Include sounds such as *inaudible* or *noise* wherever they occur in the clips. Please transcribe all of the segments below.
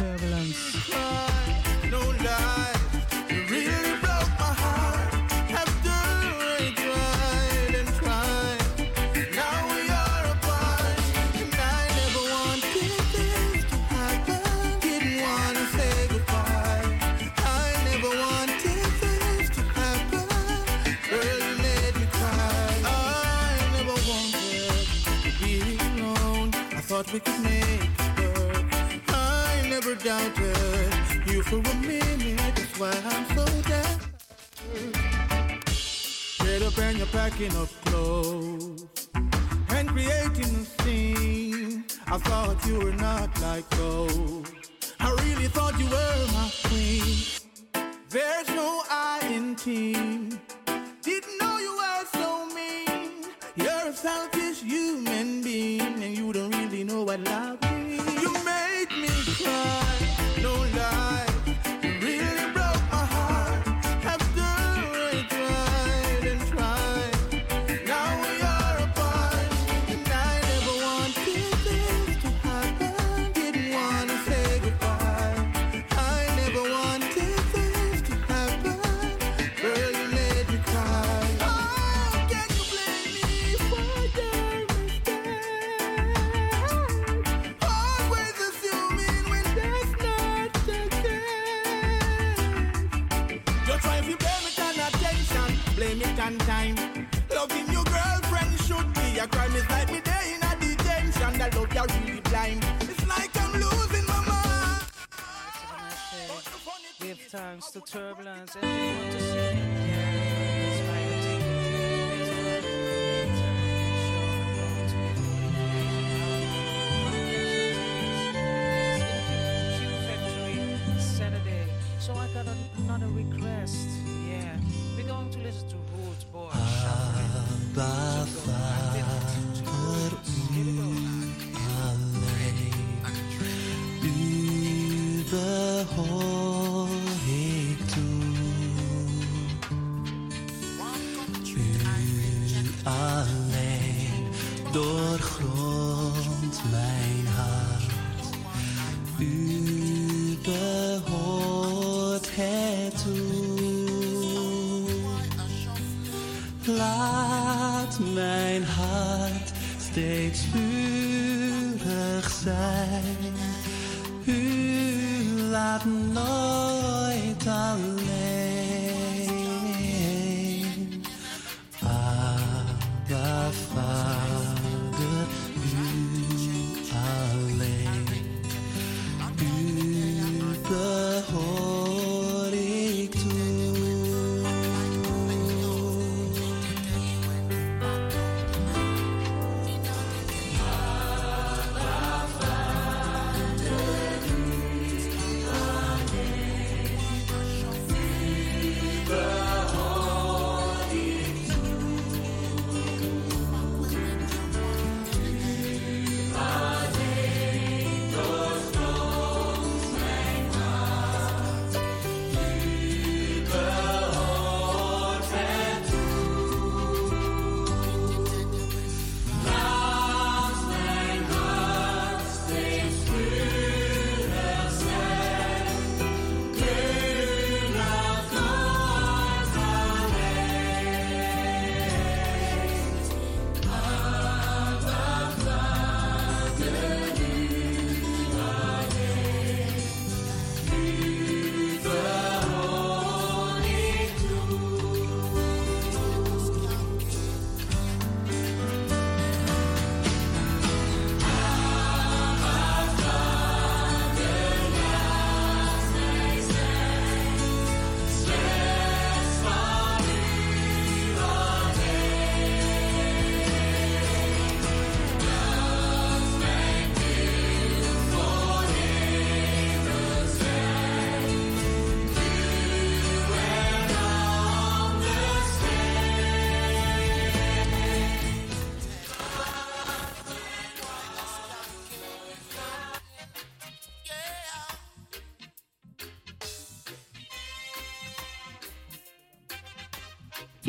turbulence. never doubted you for a minute. That's why I'm so down. Get up and you're packing up clothes and creating a scene. I thought you were not like those. I really thought you were my queen. There's no I in team. Didn't know you were so mean. You're a selfish human being, and you don't really know what love comes to turbulence and we want to see it again. Another request, yeah. We're going to listen to Root Boy. Abba, Father,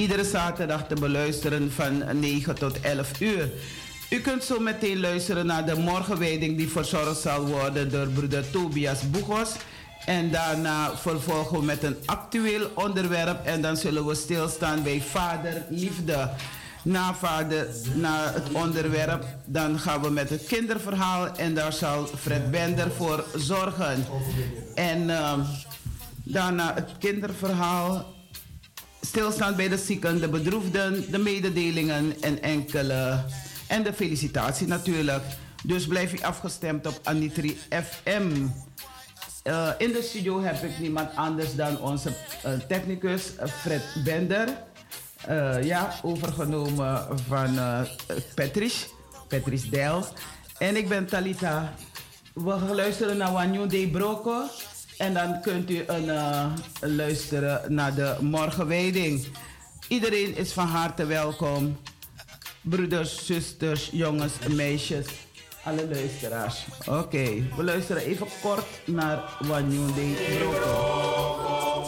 Iedere zaterdag te beluisteren van 9 tot 11 uur. U kunt zo meteen luisteren naar de morgenwijding die verzorgd zal worden door broeder Tobias Boegos. En daarna vervolgen we met een actueel onderwerp en dan zullen we stilstaan bij Vader Liefde. Na, vader, na het onderwerp, dan gaan we met het kinderverhaal en daar zal Fred Bender voor zorgen. En ehm, daarna het kinderverhaal stilstaan bij de zieken, de bedroefden, de mededelingen en enkele. En de felicitatie natuurlijk. Dus blijf u afgestemd op Anitri FM. Uh, in de studio heb ik niemand anders dan onze uh, technicus Fred Bender. Ja, overgenomen van Patrice, Patrice Del. En ik ben Talita. We luisteren naar Wanyu De Broco. En dan kunt u een, luisteren naar de morgenwijding. Iedereen is van harte welkom. Broeders, zusters, jongens, meisjes alle luisteraars. Oké, we luisteren even kort naar Wanyunde Broko.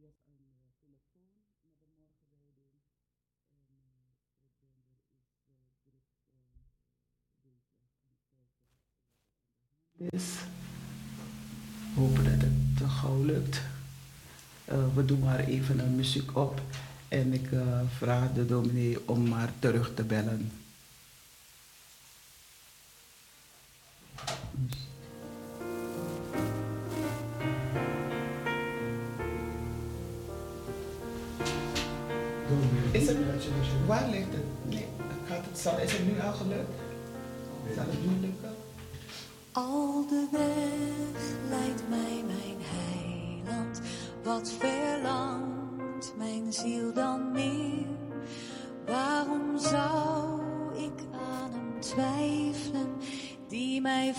Tobias aan de telefoon naar de morgenwijding. En uh, Fred Bender is uh, druk uh, bezig aan het kijken er is. Hopen dat het te gauw lukt. we doen maar even een muziek op en ik vraag de dominee om maar terug te bellen. Waar ligt het? Nee, gaat het, zal, is het nu al gelukt? Zal het nu lukken? Al de weg leidt mij mijn heiland, wat verlangt mijn ziel dan meer? Waarom zou ik aan hem twijfelen die mij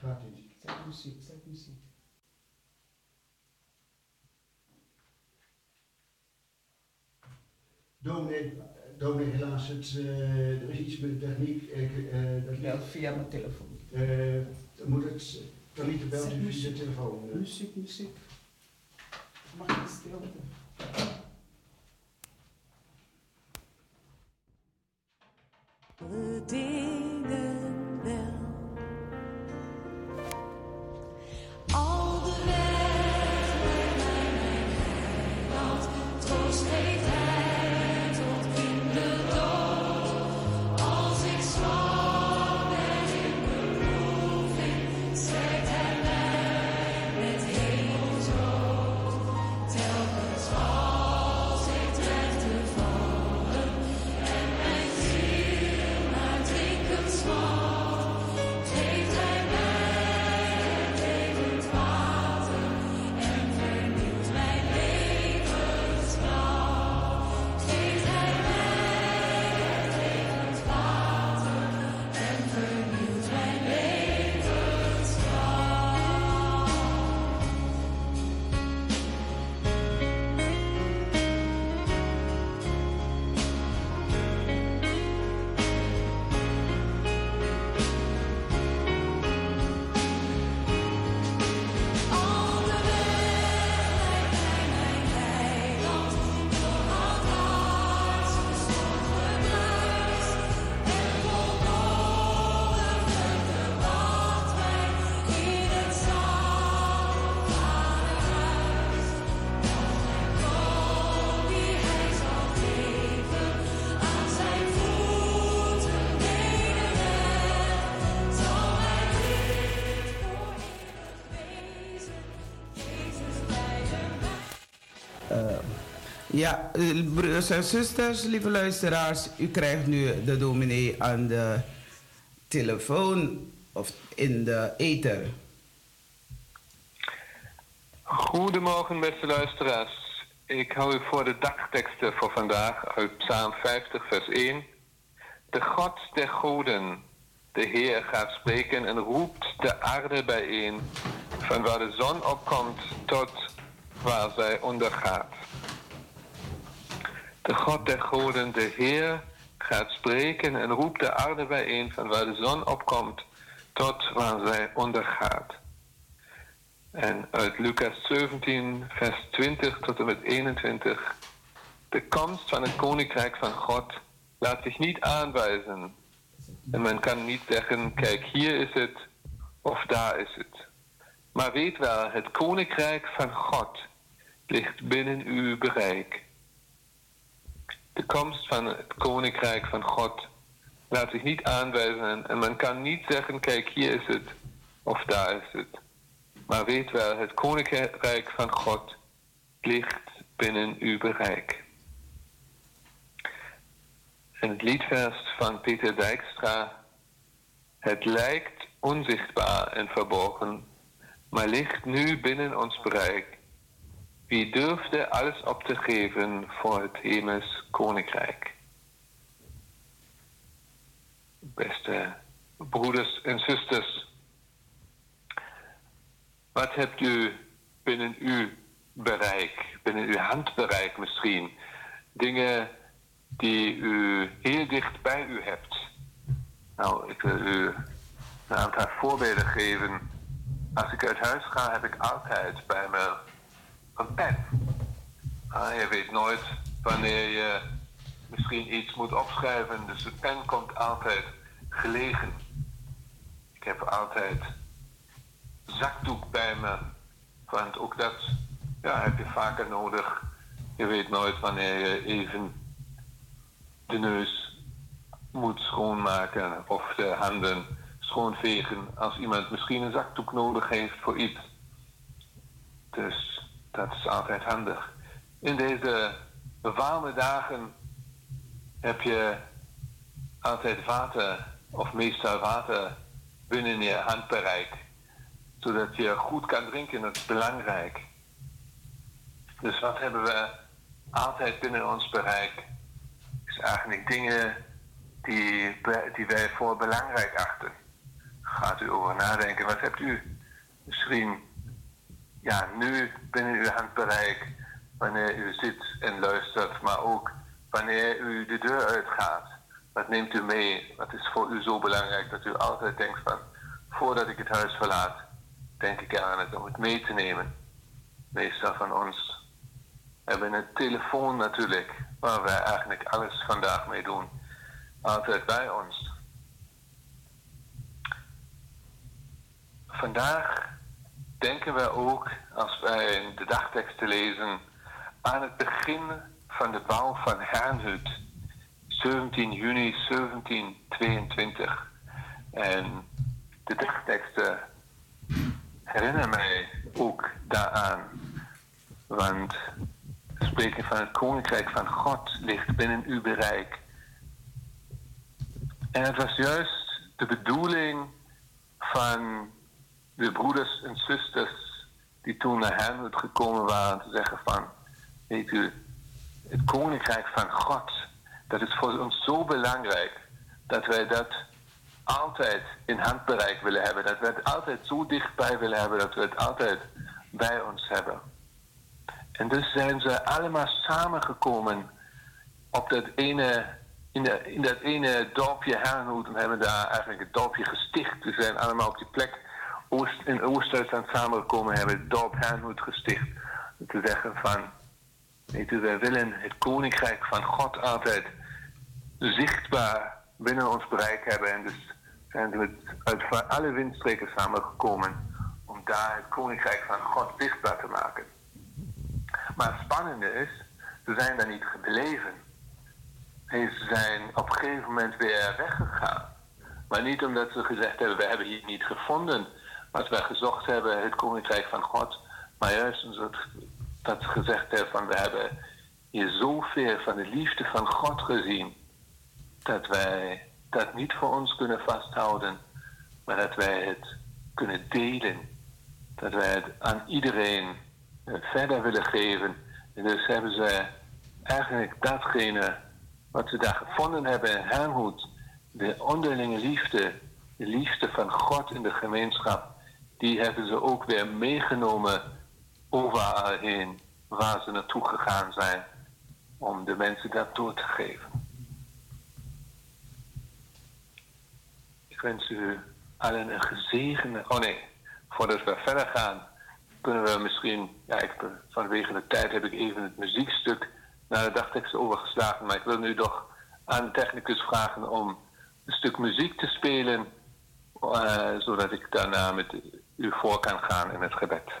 voor muziek, zet muziek. Dominee, dominee helaas, het, uh, er is iets met de techniek. Ik, uh, dat ja, via mijn telefoon. Uh, moet het, dan niet belt u via de telefoon. Muziek, muziek. Mag ik stilte? We dingen Ja, eh, broers en zusters, lieve luisteraars, u krijgt nu de dominee aan de telefoon of in de ether. Goedemorgen, beste luisteraars. Ik hou u voor de dagteksten voor vandaag uit Psalm 50, vers 1. De God der goden, de Heer gaat spreken en roept de aarde bijeen, van waar de zon opkomt tot waar zij ondergaat. De God der goden, de Heer, gaat spreken en roept de aarde bijeen, van waar de zon opkomt tot waar zij ondergaat. En uit Lucas 17, vers 20 tot en met 21. De komst van het koninkrijk van God laat zich niet aanwijzen. En men kan niet zeggen, kijk, hier is het of daar is het. Maar weet wel, het koninkrijk van God ligt binnen uw bereik. De komst van het koninkrijk van God laat zich niet aanwijzen en men kan niet zeggen, kijk, hier is het of daar is het. Maar weet wel, het koninkrijk van God ligt binnen uw bereik. En het liedvers van Pieter Dijkstra. Het lijkt onzichtbaar en verborgen, maar ligt nu binnen ons bereik. Wie durfde alles op te geven voor het hemels koninkrijk? Beste broeders en zusters, wat hebt u binnen uw bereik, binnen uw handbereik misschien? Dingen die u heel dicht bij u hebt. Nou, ik wil u een aantal voorbeelden geven. Als ik uit huis ga, heb ik altijd bij me een pen. Ah, je weet nooit wanneer je misschien iets moet opschrijven, dus de pen komt altijd gelegen. Ik heb altijd zakdoek bij me, want ook dat ja, heb je vaker nodig. Je weet nooit wanneer je even de neus moet schoonmaken of de handen schoonvegen als iemand misschien een zakdoek nodig heeft voor iets. Dus dat is altijd handig. In deze warme dagen heb je altijd water, of meestal water, binnen je handbereik. Zodat je goed kan drinken, dat is belangrijk. Dus wat hebben we altijd binnen ons bereik? Is eigenlijk dingen die, die wij voor belangrijk achten. Gaat u over nadenken, wat hebt u misschien ja, nu binnen uw handbereik, wanneer u zit en luistert, maar ook wanneer u de deur uitgaat. Wat neemt u mee? Wat is voor u zo belangrijk dat u altijd denkt van, voordat ik het huis verlaat, denk ik aan het om het mee te nemen. Meestal van ons hebben een telefoon natuurlijk, waar wij eigenlijk alles vandaag mee doen. Altijd bij ons. Vandaag denken we ook, als wij de dagteksten lezen, aan het begin van de bouw van Hernhut, 17 juni 1722. En de dagteksten herinneren mij ook daaraan, want spreken van het koninkrijk van God ligt binnen uw bereik. En het was juist de bedoeling van de broeders en zusters die toen naar Hernwood gekomen waren te zeggen van, weet u, het koninkrijk van God, dat is voor ons zo belangrijk dat wij dat altijd in handbereik willen hebben. Dat we het altijd zo dichtbij willen hebben dat we het altijd bij ons hebben. En dus zijn ze allemaal samengekomen op dat ene, in, de, in dat ene dorpje Herrenhoed en hebben daar eigenlijk het dorpje gesticht. We zijn allemaal op die plek Oost, in Oost-Duitsland samengekomen hebben, het dorp Herrenhoed gesticht. Te zeggen van, weet u, wij willen het koninkrijk van God altijd zichtbaar binnen ons bereik hebben. En dus zijn we uit alle windstreken samengekomen om daar het koninkrijk van God zichtbaar te maken. Maar het spannende is, ze zijn daar niet gebleven. Ze zijn op een gegeven moment weer weggegaan. Maar niet omdat ze gezegd hebben, we hebben hier niet gevonden wat wij gezocht hebben, het koninkrijk van God. Maar juist omdat dat ze gezegd hebben van we hebben hier zoveel van de liefde van God gezien dat wij dat niet voor ons kunnen vasthouden, maar dat wij het kunnen delen. Dat wij het aan iedereen eh, verder willen geven. En dus hebben ze eigenlijk datgene wat ze daar gevonden hebben in Hermhoed, de onderlinge liefde, de liefde van God in de gemeenschap, die hebben ze ook weer meegenomen overal heen waar ze naartoe gegaan zijn om de mensen dat door te geven. Ik wens u allen een gezegende. Oh nee, voordat we verder gaan, kunnen we misschien. Ja, ik, vanwege de tijd heb ik even het muziekstuk naar de dagtekst overgeslagen. Maar ik wil nu toch aan de technicus vragen om een stuk muziek te spelen. Uh, zodat ik daarna met u voor kan gaan in het gebed.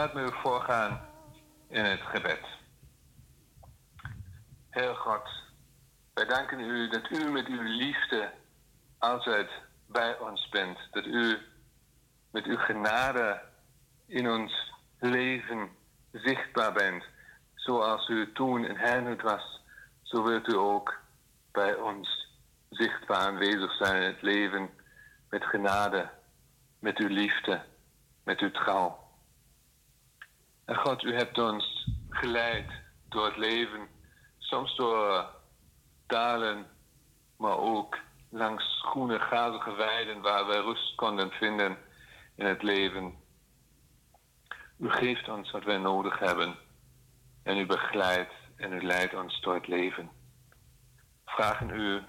Laat me u voorgaan in het gebed. Heer God, wij danken u dat u met uw liefde altijd bij ons bent. Dat u met uw genade in ons leven zichtbaar bent. Zoals u toen in Hernut was zo wilt u ook bij ons zichtbaar aanwezig zijn in het leven met genade, met uw liefde, met uw trouw. En God, u hebt ons geleid door het leven, soms door dalen, maar ook langs groene, gazige weiden waar we rust konden vinden in het leven. U geeft ons wat wij nodig hebben en u begeleidt en u leidt ons door het leven. Vragen u,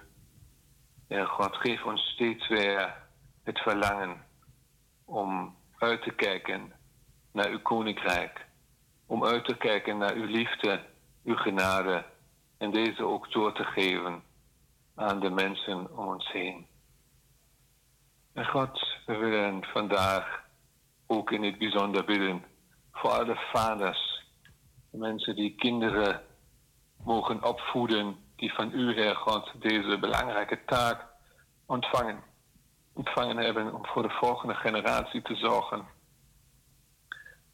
Heer God, geef ons steeds weer het verlangen om uit te kijken naar uw koninkrijk, om uit te kijken naar uw liefde, uw genade en deze ook door te geven aan de mensen om ons heen. En God, we willen vandaag ook in het bijzonder bidden voor alle vaders, mensen die kinderen mogen opvoeden die van u, Heer God, deze belangrijke taak ontvangen. Ontvangen hebben om voor de volgende generatie te zorgen.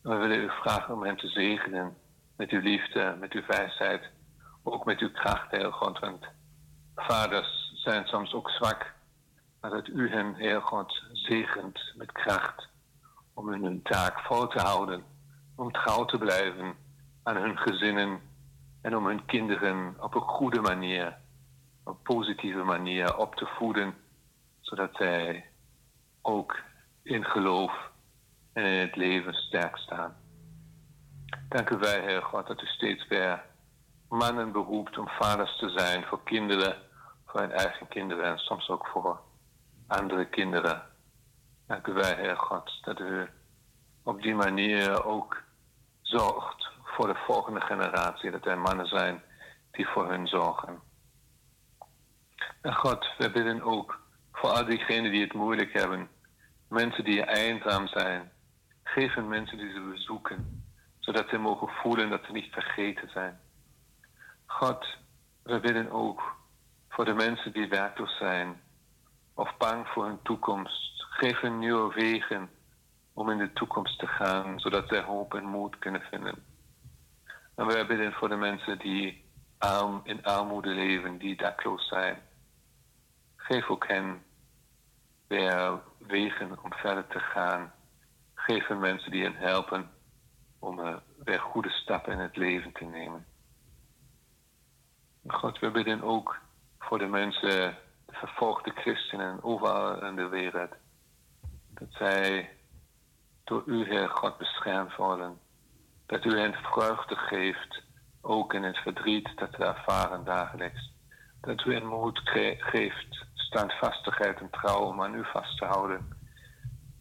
We willen u vragen om hen te zegenen met uw liefde, met uw wijsheid, ook met uw kracht, Heer God. Want vaders zijn soms ook zwak, maar dat u hen, Heer God, zegent met kracht om hun taak vol te houden, om trouw te blijven aan hun gezinnen en om hun kinderen op een goede manier, op een positieve manier op te voeden, zodat zij ook in geloof en in het leven sterk staan. Dank u wij, Heer God, dat u steeds weer mannen beroept om vaders te zijn voor kinderen, voor hun eigen kinderen en soms ook voor andere kinderen. Dank u wij, Heer God, dat u op die manier ook zorgt voor de volgende generatie. Dat er mannen zijn die voor hun zorgen. En God, we bidden ook voor al diegenen die het moeilijk hebben. Mensen die eenzaam zijn. Geef hen mensen die ze bezoeken. Zodat ze mogen voelen dat ze niet vergeten zijn. God, we bidden ook voor de mensen die werkloos zijn. Of bang voor hun toekomst. Geef hen nieuwe wegen om in de toekomst te gaan. Zodat zij hoop en moed kunnen vinden. En wij bidden voor de mensen die arm, in armoede leven, die dakloos zijn. Geef ook hen weer wegen om verder te gaan. Geef mensen die hen helpen om uh, weer goede stappen in het leven te nemen. God, we bidden ook voor de mensen, de vervolgde christenen overal in de wereld. Dat zij door u, Heer God, beschermd worden Dat u hen vreugde geeft, ook in het verdriet dat we ervaren dagelijks. Dat u hen moed ge- geeft, standvastigheid en trouw om aan u vast te houden.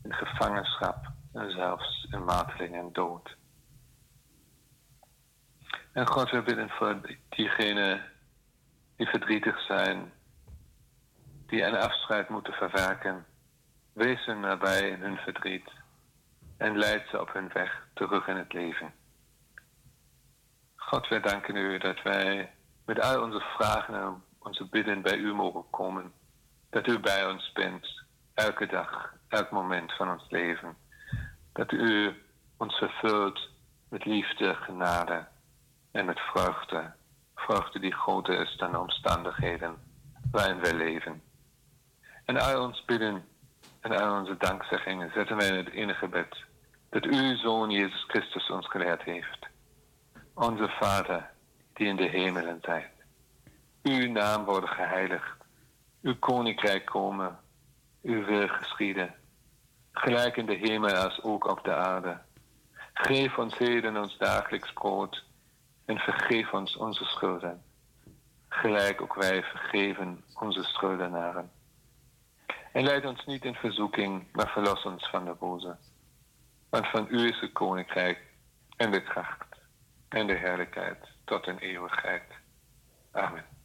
In gevangenschap en zelfs in marteling en dood. En God, we bidden voor diegenen die verdrietig zijn, die een afscheid moeten verwerken. Wees hen nabij in hun verdriet en leid ze op hun weg terug in het leven. God, wij danken u dat wij met al onze vragen en onze bidden bij u mogen komen. Dat u bij ons bent, elke dag, elk moment van ons leven. Dat u ons vervult met liefde, genade en met vreugde. Vreugde die groter is dan de omstandigheden waarin wij leven. En al ons bidden en al onze dankzeggingen zetten wij in het enige bed dat uw Zoon Jezus Christus ons geleerd heeft. Onze Vader, die in de hemelen zijt. Uw naam worden geheiligd. Uw koninkrijk komen. Uw wil geschieden. Gelijk in de hemel als ook op de aarde. Geef ons heden ons dagelijks brood. En vergeef ons onze schulden. Gelijk ook wij vergeven onze schuldenaren. En leid ons niet in verzoeking, maar verlos ons van de boze. Want van u is het koninkrijk en de kracht en de heerlijkheid tot in eeuwigheid. Amen.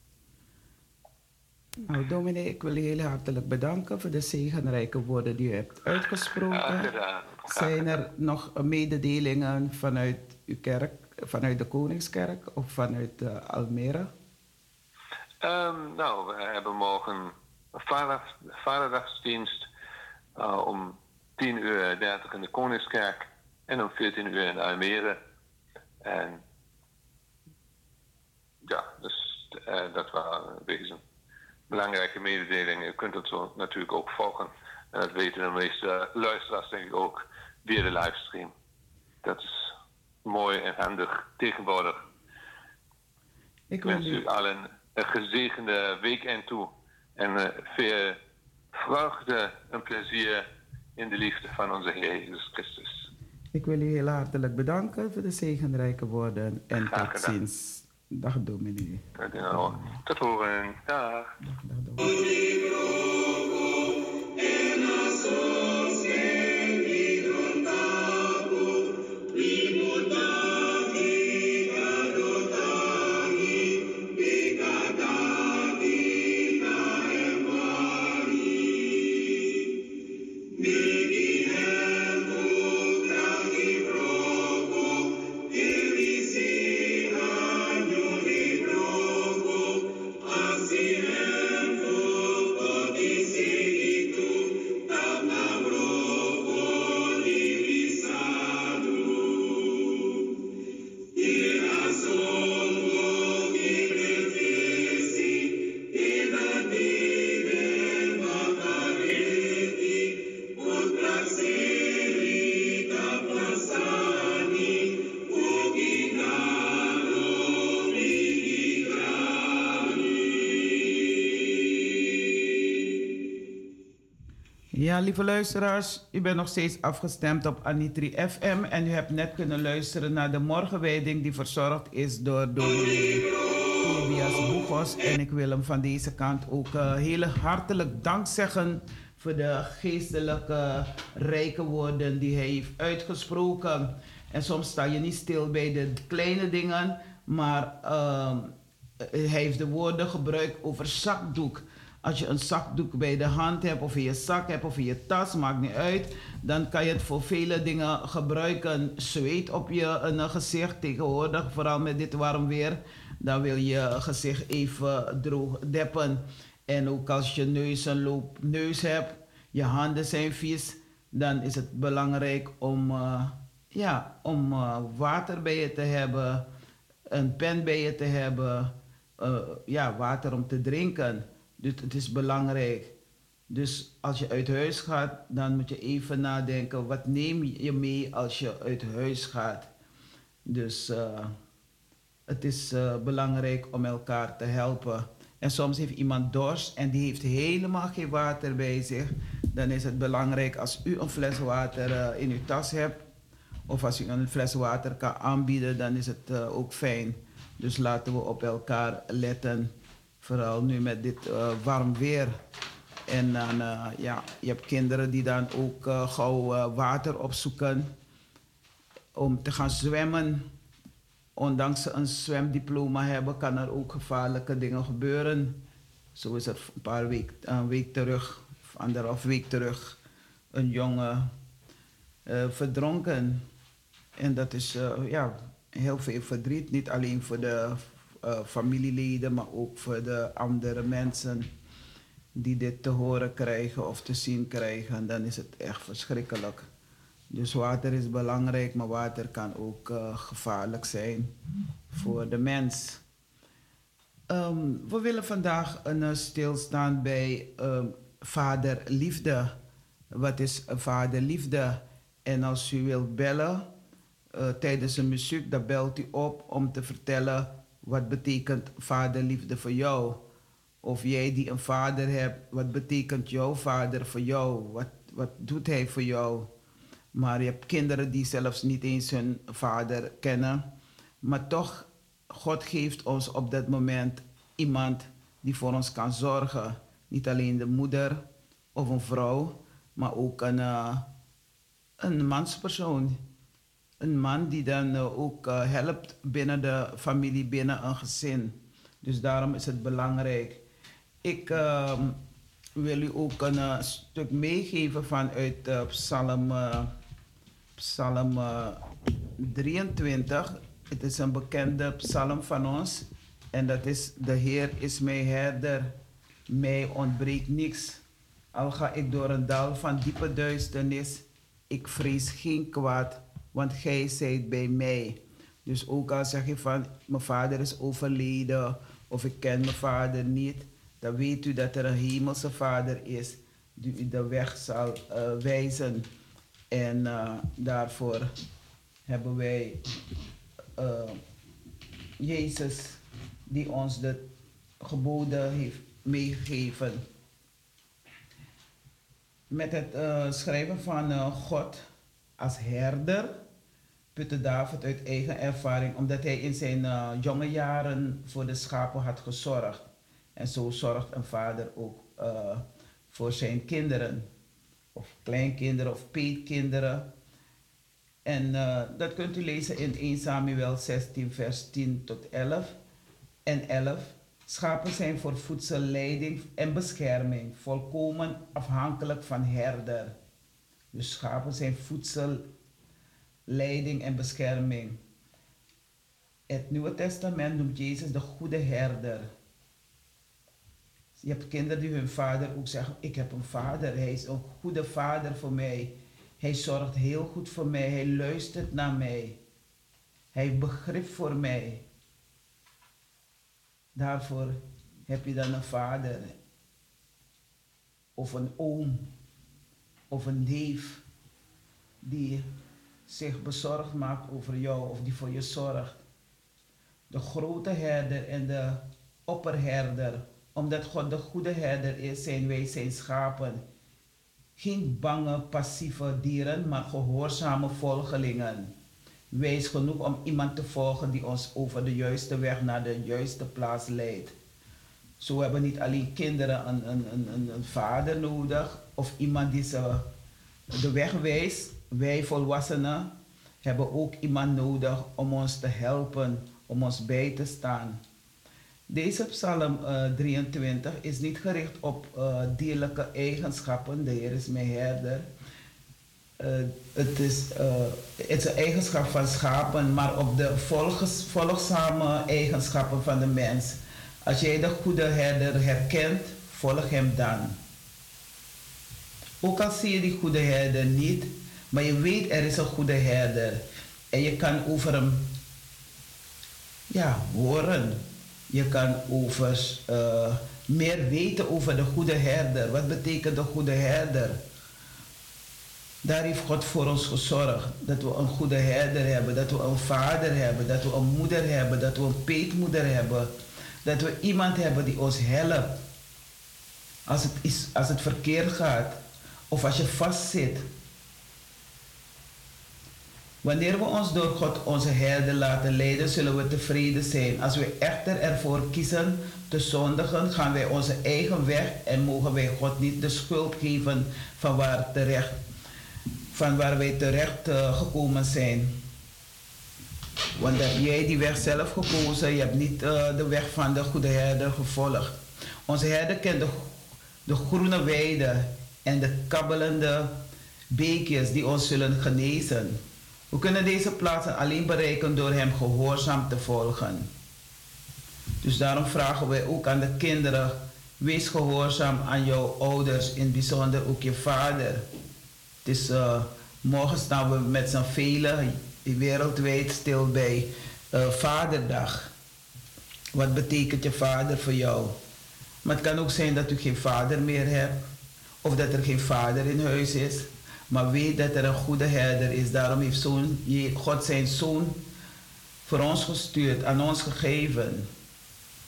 Nou, dominee, ik wil u heel hartelijk bedanken voor de zegenrijke woorden die u hebt uitgesproken. Zijn er nog mededelingen vanuit uw kerk, vanuit de Koningskerk of vanuit eh, Almere? Ehm, nou, we hebben morgen een vader, vaderdagsdienst eh, om 10 uur 30 in de Koningskerk en om 14 uur in Almere. En ja, dus eh, dat waren wezen belangrijke mededelingen. U kunt het zo natuurlijk ook volgen. En dat weten de meeste luisteraars denk ik ook via de livestream. Dat is mooi en handig tegenwoordig. Ik wens u, allen een gezegende weekend toe. En eh, veel vreugde en plezier in de liefde van onze Heer Jezus Christus. ik wil u heel hartelijk bedanken voor de zegenrijke woorden en tot ziens. Dag dominee. Tot horen. Dag. Dag, dag dominee. Lieve luisteraars, u bent nog steeds afgestemd op Anitri FM en u hebt net kunnen luisteren naar de morgenwijding die verzorgd is door dominee Tobias Boegos. En ik wil hem van deze kant ook uh, heel hartelijk dank zeggen voor de geestelijke rijke woorden die hij heeft uitgesproken. En soms sta je niet stil bij de kleine dingen, maar uh, hij heeft de woorden gebruikt over zakdoek. Als je een zakdoek bij de hand hebt of in je zak hebt of in je tas, maakt niet uit. Dan kan je het voor vele dingen gebruiken. Zweet op je een gezicht tegenwoordig, vooral met dit warm weer. Dan wil je gezicht even droog deppen. En ook als je neus een loop neus hebt, je handen zijn vies, dan is het belangrijk om, uh, ja, om uh, water bij je te hebben, een pen bij je te hebben, uh, ja, water om te drinken. Dus het is belangrijk. Dus als je uit huis gaat, dan moet je even nadenken, wat neem je mee als je uit huis gaat? Dus uh, het is uh, belangrijk om elkaar te helpen. En soms heeft iemand dorst en die heeft helemaal geen water bij zich. Dan is het belangrijk als u een fles water uh, in uw tas hebt Of als u een fles water kan aanbieden, dan is het eh, ook fijn. Dus laten we op elkaar letten. Vooral nu met dit eh, warm weer. En dan, eh, ja, je hebt kinderen die dan ook eh, gauw water opzoeken om te gaan zwemmen. Ondanks ze een zwemdiploma hebben, kan er ook gevaarlijke dingen gebeuren. Zo is er een paar weken, een week terug, anderhalf week terug, een jongen verdronken. En dat is ja, heel veel verdriet. Niet alleen voor de eh, familieleden, maar ook voor de andere mensen die dit te horen krijgen of te zien krijgen. Dan is het echt verschrikkelijk. Dus water is belangrijk, maar water kan ook eh, gevaarlijk zijn voor de mens. Ehm, we willen vandaag een eh, stilstaan bij ehm, vaderliefde. Wat is een vaderliefde? En als u wilt bellen tijdens de muziek, dan belt u op om te vertellen wat betekent vaderliefde voor jou. Of jij die een vader hebt, wat betekent jouw vader voor jou? Wat, wat doet hij voor jou? Maar je hebt kinderen die zelfs niet eens hun vader kennen. Maar toch, God geeft ons op dat moment iemand die voor ons kan zorgen. Niet alleen de moeder of een vrouw, maar ook een, eh, een manspersoon. Een man die dan eh, ook eh, helpt binnen de familie, binnen een gezin. Dus daarom is het belangrijk. Ik ehm, wil u ook een eh, stuk meegeven vanuit Psalm, Psalm eh, 23. Het is een bekende psalm van ons. En dat is: De Heer is mijn herder, mij ontbreekt niks. Al ga ik door een dal van diepe duisternis, ik vrees geen kwaad, want gij zijt bij mij. Dus ook al zeg je van, mijn vader is overleden, of ik ken mijn vader niet, dan weet u dat er een hemelse vader is die u de weg zal eh, wijzen. En eh, daarvoor hebben wij eh, Jezus die ons de geboden heeft meegegeven. Met het schrijven van God als herder putte David uit eigen ervaring, omdat hij in zijn eh, jonge jaren voor de schapen had gezorgd. En zo zorgt een vader ook eh, voor zijn kinderen, of kleinkinderen of peetkinderen. En eh, dat kunt u lezen in 1 Samuel 16, vers 10 tot 11 en 11. Schapen zijn voor voedselleiding en bescherming volkomen afhankelijk van herder. Dus schapen zijn voedselleiding en bescherming. Het Nieuwe Testament noemt Jezus de goede herder. Je hebt kinderen die hun vader ook zeggen: Ik heb een vader, hij is een goede vader voor mij. Hij zorgt heel goed voor mij, hij luistert naar mij. Hij heeft begrip voor mij. Daarvoor heb je dan een vader, of een oom, of een neef, die zich bezorgd maakt over jou of die voor je zorgt. De grote herder en de opperherder, omdat God de goede herder is, zijn wij zijn schapen. Geen bange, passieve dieren, maar gehoorzame volgelingen. Wees genoeg om iemand te volgen die ons over de juiste weg naar de juiste plaats leidt. Zo hebben niet alleen kinderen een, een, een, een vader nodig of iemand die ze de weg wijst. Wij volwassenen hebben ook iemand nodig om ons te helpen, om ons bij te staan. Deze psalm eh, 23 is niet gericht op eh, dierlijke eigenschappen. De Heer is mijn herder. Eh, het, is, eh, het is een eigenschap van schapen, maar op de volgzame eigenschappen van de mens. Als jij de goede herder herkent, volg hem dan. Ook al zie je die goede herder niet, maar je weet er is een goede herder. En je kan over hem ja, horen. Je kan over, eh, meer weten over de goede herder. Wat betekent de goede herder? Daar heeft God voor ons gezorgd. Dat we een goede herder hebben, dat we een vader hebben, dat we een moeder hebben, dat we een peetmoeder hebben. Dat we iemand hebben die ons helpt. Als het, is, als het verkeerd gaat of als je vastzit. Wanneer we ons door God onze herder laten leiden, zullen we tevreden zijn. Als we echter ervoor kiezen te zondigen, gaan wij onze eigen weg en mogen wij God niet de schuld geven van waar, terecht, van waar wij terecht uh, gekomen zijn. Want heb jij die weg zelf gekozen, je hebt niet uh, de weg van de goede herder gevolgd. Onze herder kent de, de groene weiden en de kabbelende beekjes die ons zullen genezen. We kunnen deze plaatsen alleen bereiken door Hem gehoorzaam te volgen. Dus daarom vragen wij ook aan de kinderen: wees gehoorzaam aan jouw ouders, in het bijzonder ook je vader. Het is, uh, morgen staan we met z'n velen wereldwijd stil bij uh, Vaderdag. Wat betekent je vader voor jou? Maar het kan ook zijn dat u geen vader meer hebt, of dat er geen vader in huis is. Maar weet dat er een goede herder is. Daarom heeft zoon, God zijn zoon voor ons gestuurd, aan ons gegeven.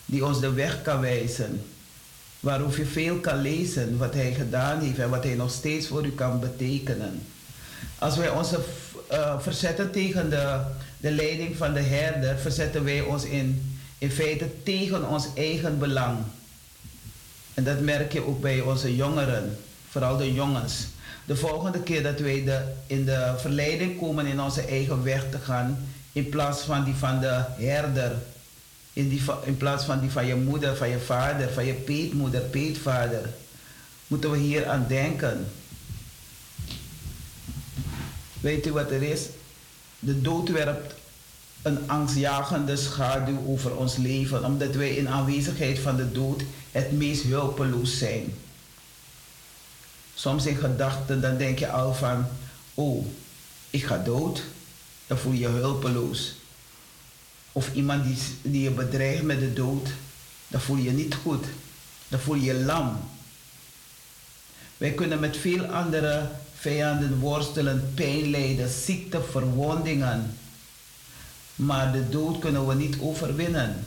Die ons de weg kan wijzen. Waarover je veel kan lezen wat hij gedaan heeft en wat hij nog steeds voor u kan betekenen. Als wij ons uh, verzetten tegen de, de leiding van de herder, verzetten wij ons in, in feite tegen ons eigen belang. En dat merk je ook bij onze jongeren, vooral de jongens de volgende keer dat wij de, in de verleiding komen in onze eigen weg te gaan, in plaats van die van de herder, in, die, in plaats van die van je moeder, van je vader, van je peetmoeder, peetvader, moeten we hier aan denken. Weet u wat er is? De dood werpt een angstjagende schaduw over ons leven, omdat wij in aanwezigheid van de dood het meest hulpeloos zijn. Soms in gedachten, dan denk je al van, oh, ik ga dood. Dan voel je je hulpeloos. Of iemand die, je bedreigt met de dood, dan voel je niet goed. Dan voel je je lam. Wij kunnen met veel andere vijanden worstelen, pijn lijden, ziekte, verwondingen. Maar de dood kunnen we niet overwinnen.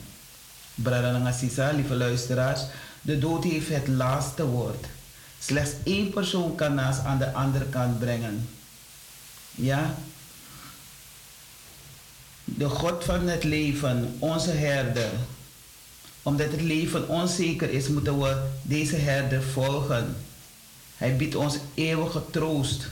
Brada lieve luisteraars, de dood heeft het laatste woord. Slechts één persoon kan naast aan de andere kant brengen. Ja? De God van het leven, onze herder. Omdat het leven onzeker is, moeten we deze herder volgen. Hij biedt ons eeuwige troost.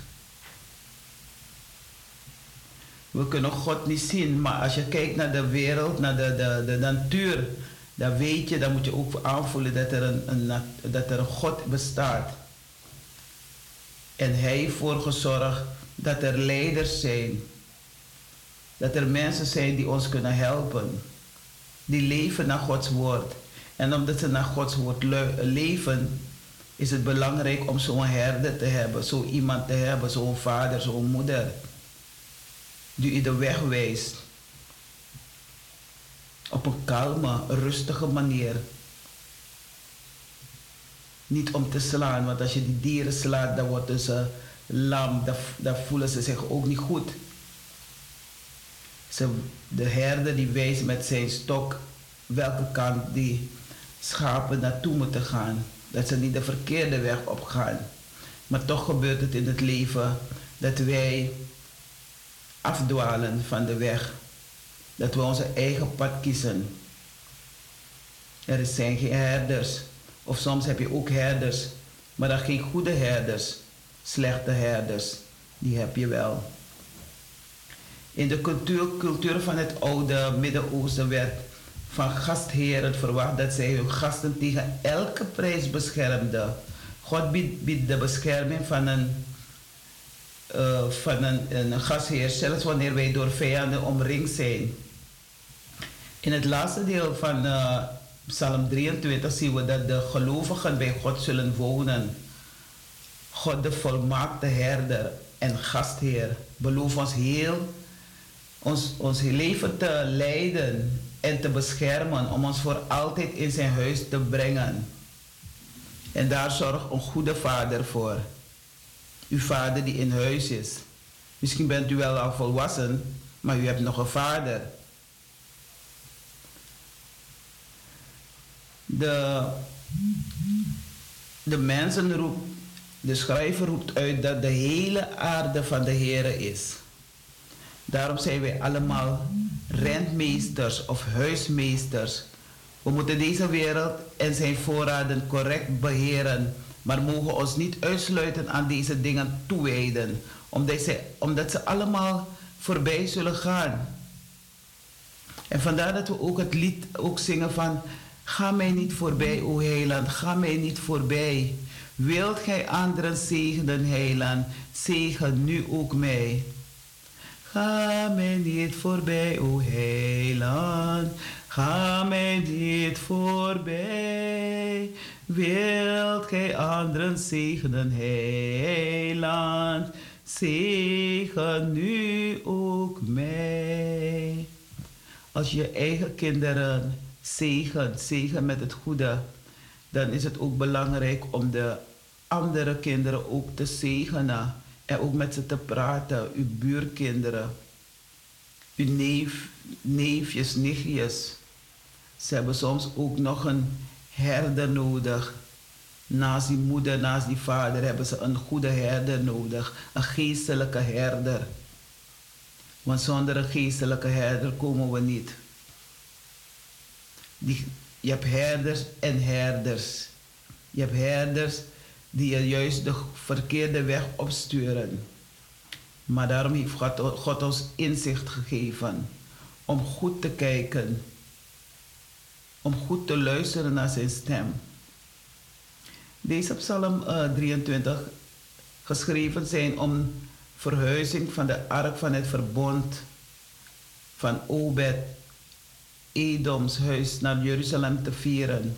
We kunnen God niet zien, maar als je kijkt naar de wereld, naar de, de, de natuur, dan weet je, dan moet je ook aanvoelen dat er een, dat er een God bestaat. En hij heeft ervoor gezorgd dat er leiders zijn. Dat er mensen zijn die ons kunnen helpen. Die leven naar Gods woord. En omdat ze naar Gods woord leven, is het belangrijk om zo'n herder te hebben. Zo iemand te hebben, zo'n vader, zo'n moeder. Die u de weg wijst op een kalme, rustige manier. Niet om te slaan, want als je die dieren slaat, dan worden ze lam, dan, voelen ze zich ook niet goed. Ze, de herder die wijst met zijn stok welke kant die schapen naartoe moeten gaan. Dat ze niet de verkeerde weg op gaan. Maar toch gebeurt het in het leven dat wij afdwalen van de weg dat we onze eigen pad kiezen. Er zijn geen herders. Of soms heb je ook herders, maar dan geen goede herders. Slechte herders, die heb je wel. In de cultuur, cultuur van het oude Midden-Oosten werd van gastheren verwacht dat zij hun gasten tegen elke prijs beschermden. God biedt, de bescherming van een, uh, van een, een gastheer, zelfs wanneer wij door vijanden omringd zijn. In het laatste deel van uh, Psalm 23 zien we dat de gelovigen bij God zullen wonen. God de volmaakte herder en gastheer belooft ons heel ons, ons leven te leiden en te beschermen om ons voor altijd in zijn huis te brengen. En daar zorgt een goede vader voor. Uw vader die in huis is. Misschien bent u wel al volwassen, maar u hebt nog een vader. De, de mensen roept, de schrijver roept uit dat de hele aarde van de Heer is. Daarom zijn wij allemaal rentmeesters of huismeesters. We moeten deze wereld en zijn voorraden correct beheren, maar mogen ons niet uitsluiten aan deze dingen toewijden, omdat ze, omdat ze allemaal voorbij zullen gaan. En vandaar dat we ook het lied ook zingen van Ga mij niet voorbij, o heiland, ga mij niet voorbij. Wilt gij anderen zegenen, heiland, zegen nu ook mij. Ga mij niet voorbij, o heiland, ga mij niet voorbij. Wilt gij anderen zegenen, heiland, zegen nu ook mij. Als je eigen kinderen zegen, zegen met het goede, dan is het ook belangrijk om de andere kinderen ook te zegenen en ook met ze te praten, uw buurkinderen, uw neef, neefjes, nichtjes. Ze hebben soms ook nog een herder nodig. Naast die moeder, naast die vader hebben ze een goede herder nodig, een geestelijke herder. Want zonder een geestelijke herder komen we niet. Die, je hebt herders en herders. Je hebt herders die je juist de verkeerde weg opsturen. Maar daarom heeft God, ons inzicht gegeven om goed te kijken, om goed te luisteren naar zijn stem. Deze psalm uh, 23 geschreven zijn om verhuizing van de ark van het verbond van Obed Edoms huis naar Jeruzalem te vieren.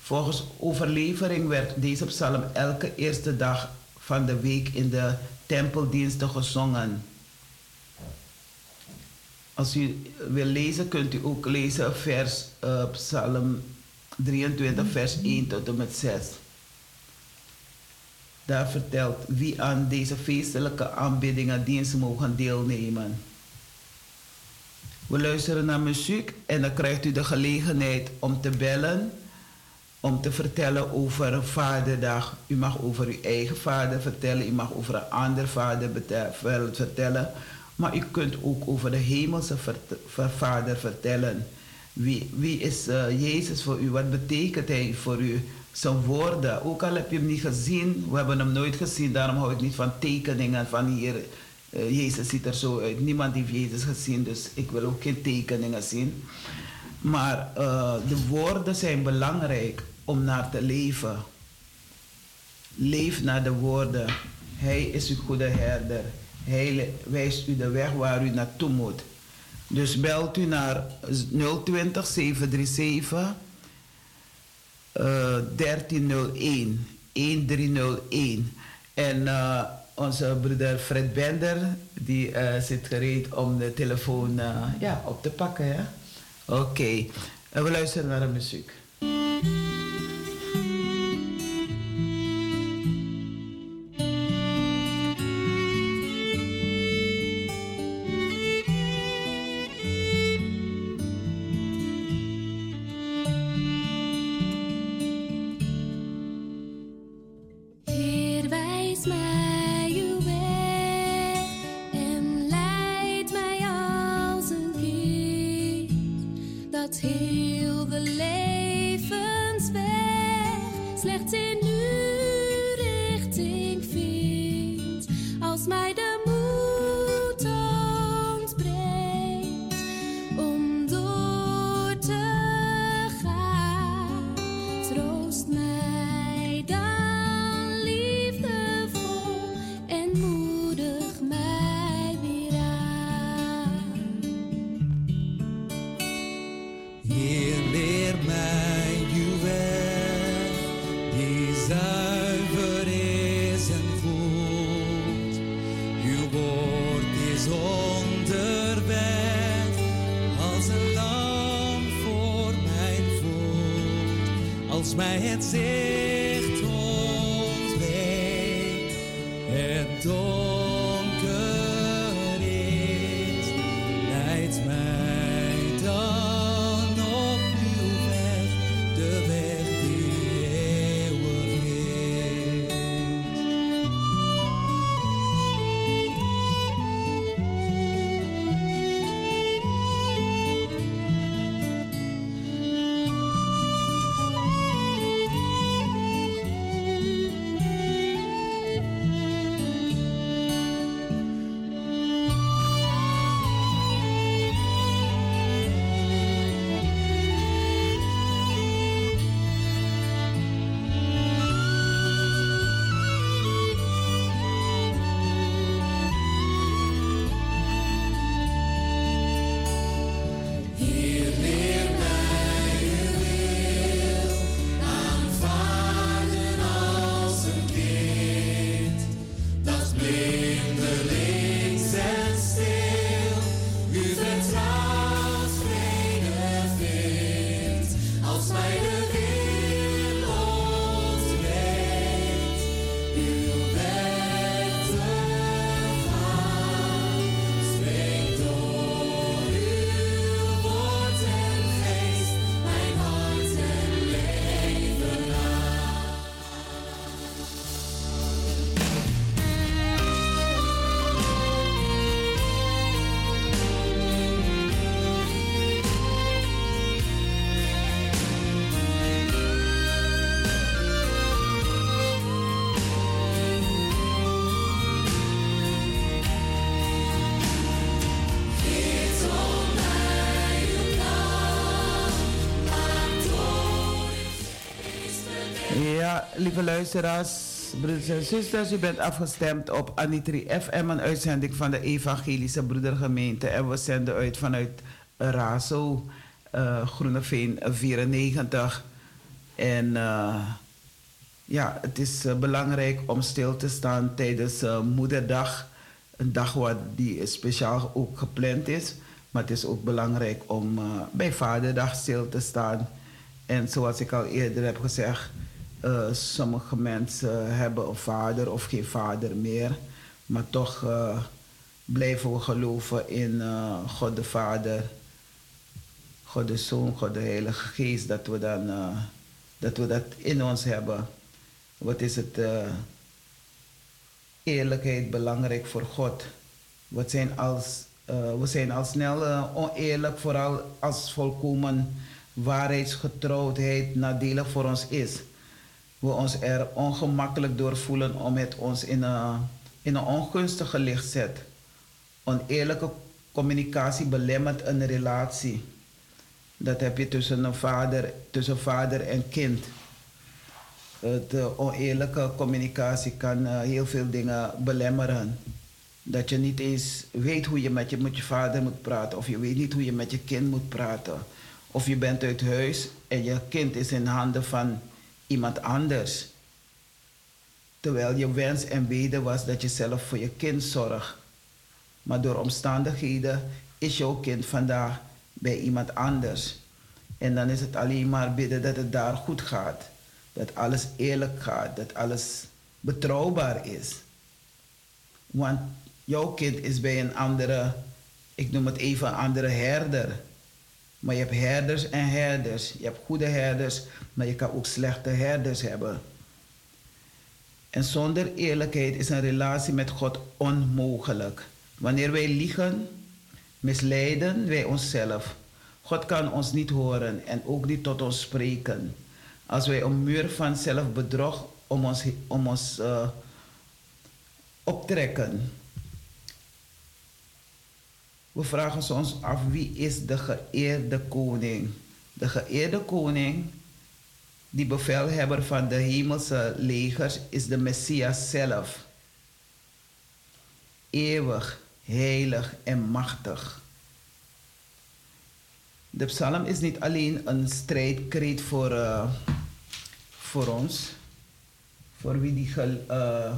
Volgens overlevering werd deze psalm elke eerste dag van de week in de tempeldiensten gezongen. Als u wil lezen, kunt u ook lezen vers uh, psalm 23, vers 1 tot en met 6. Daar vertelt wie aan deze feestelijke aanbiddingen dienst mogen deelnemen. We luisteren naar muziek en dan krijgt u de gelegenheid om te bellen, om te vertellen over een vaderdag. U mag over uw eigen vader vertellen, u mag over een ander vader vertellen, maar u kunt ook over de hemelse vader vertellen. Wie, wie is uh, Jezus voor u? Wat betekent hij voor u? Zijn woorden, ook al heb je hem niet gezien, we hebben hem nooit gezien, daarom hou ik niet van tekeningen van hier uh, Jezus ziet er zo uit. Niemand heeft Jezus gezien, dus ik wil ook geen tekeningen zien. Maar uh, de woorden zijn belangrijk om naar te leven. Leef naar de woorden. Hij is uw goede herder. Hij wijst u de weg waar u naartoe moet. Dus belt u naar 020 737 uh, 1301 1301. En uh, onze broeder Fred Bender, die uh, zit gereed om de telefoon uh, ja, op te pakken. Oké, okay. we luisteren naar de muziek. Lieve luisteraars, broeders en zusters. U bent afgestemd op Anitri FM, een uitzending van de Evangelische Broedergemeente. En we zenden uit vanuit Razo, uh, Groeneveen 94. En uh, ja, het is uh, belangrijk om stil te staan tijdens Moederdag. Een dag wat die speciaal ook gepland is. Maar het is ook belangrijk om bij Vaderdag stil te staan. En zoals ik al eerder heb gezegd uh, sommige mensen hebben een vader of geen vader meer, maar toch uh, blijven we geloven in uh, God de Vader, God de Zoon, God de Heilige Geest, dat we, dan, dat, we dat in ons hebben. Wat is het? eerlijkheid belangrijk voor God. We zijn, als, we zijn al snel oneerlijk, vooral als volkomen waarheidsgetrouwdheid nadelig voor ons is we ons er ongemakkelijk door voelen om het ons in een, in een ongunstige licht zet. Oneerlijke communicatie belemmert een relatie. Dat heb je tussen een vader, tussen vader en kind. De oneerlijke communicatie kan uh, heel veel dingen belemmeren. Dat je niet eens weet hoe je met je, met je vader moet praten. Of je weet niet hoe je met je kind moet praten. Of je bent uit huis en je kind is in handen van iemand anders. Terwijl je wens en weten was dat je zelf voor je kind zorgt. Maar door omstandigheden is jouw kind vandaag bij iemand anders. En dan is het alleen maar bidden dat het daar goed gaat. Dat alles eerlijk gaat. Dat alles betrouwbaar is. Want jouw kind is bij een andere, ik noem het even een andere herder. Maar je hebt herders en herders. Je hebt goede herders, maar je kan ook slechte herders hebben. En zonder eerlijkheid is een relatie met God onmogelijk. Wanneer wij liegen, misleiden wij onszelf. God kan ons niet horen en ook niet tot ons spreken. Als wij een muur van zelfbedrog om ons, om ons uh, optrekken. We vragen ons af wie is de geëerde koning. De geëerde koning, die bevelhebber van de hemelse legers, is de Messias zelf. Eeuwig, heilig en machtig. De psalm is niet alleen een strijdkreet voor, uh, voor ons, voor wie die, ge, uh,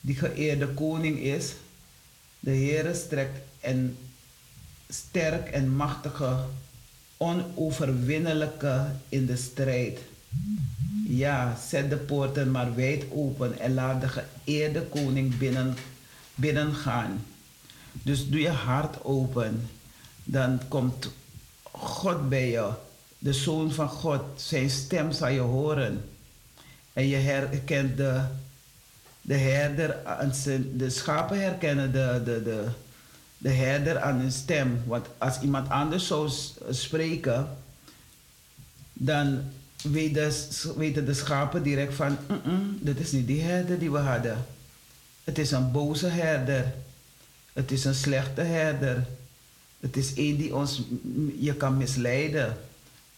die geëerde koning is. De Heer strekt en sterk en machtige, onoverwinnelijke in de strijd. Ja, zet de poorten maar wijd open en laat de geëerde koning binnen, binnengaan. Dus doe je hart open, dan komt God bij je, de Zoon van God. Zijn stem zal je horen. En je herkent de, de herder, de schapen herkennen de, de, de, de herder aan hun stem. Want als iemand anders zou spreken, dan weten de schapen direct van, dit is niet die herder die we hadden. Het is een boze herder. Het is een slechte herder. Het is een die ons je kan misleiden,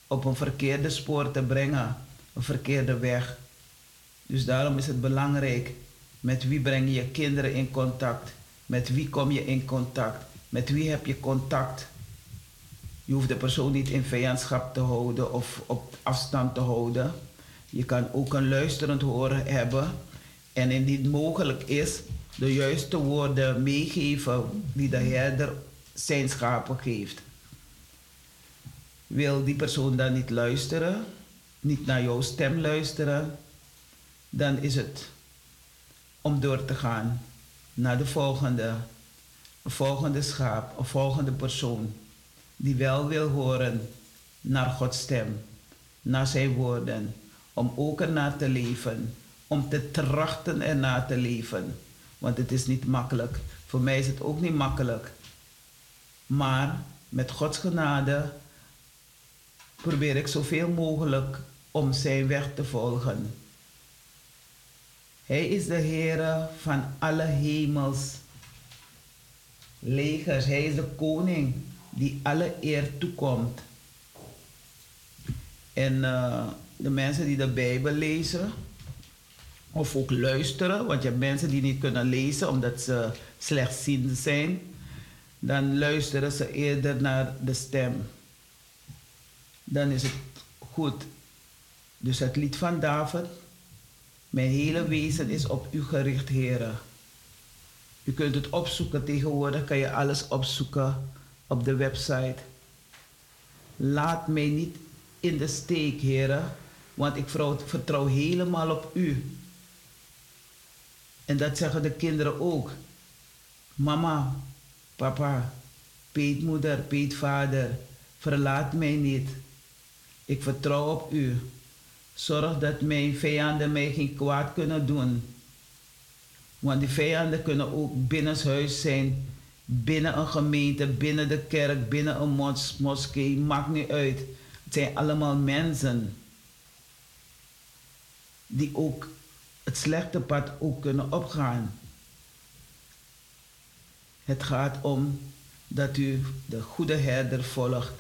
op een verkeerde spoor te brengen, een verkeerde weg. Dus daarom is het belangrijk met wie breng je kinderen in contact met wie kom je in contact? Met wie heb je contact? Je hoeft de persoon niet in vijandschap te houden of op afstand te houden. Je kan ook een luisterend horen hebben en indien het mogelijk is, de juiste woorden meegeven die de herder zijn schapen geeft. Wil die persoon dan niet luisteren, niet naar jouw stem luisteren, dan is het om door te gaan naar de volgende, volgende schaap, een volgende persoon die wel wil horen naar Gods stem, naar zijn woorden, om ook ernaar te leven, om te trachten ernaar te leven. Want het is niet makkelijk. Voor mij is het ook niet makkelijk. Maar met Gods genade probeer ik zoveel mogelijk om zijn weg te volgen. Hij is de Heer van alle hemels legers. Hij is de koning die alle eer toekomt. En uh, de mensen die de Bijbel lezen, of ook luisteren, want je hebt mensen die niet kunnen lezen omdat ze slechtziend zijn, dan luisteren ze eerder naar de stem. Dan is het goed. Dus het lied van David, mijn hele wezen is op u gericht, heren. U kunt het opzoeken. Tegenwoordig kan je alles opzoeken op de website. Laat mij niet in de steek, heren, want ik vertrouw, helemaal op u. En dat zeggen de kinderen ook. Mama, papa, peetmoeder, peetvader, verlaat mij niet. Ik vertrouw op u. Zorg dat mijn vijanden mij geen kwaad kunnen doen. Want die vijanden kunnen ook binnenshuis zijn, binnen een gemeente, binnen de kerk, binnen een mos moskee, maakt niet uit. Het zijn allemaal mensen die ook het slechte pad ook kunnen opgaan. Het gaat om dat u de goede herder volgt.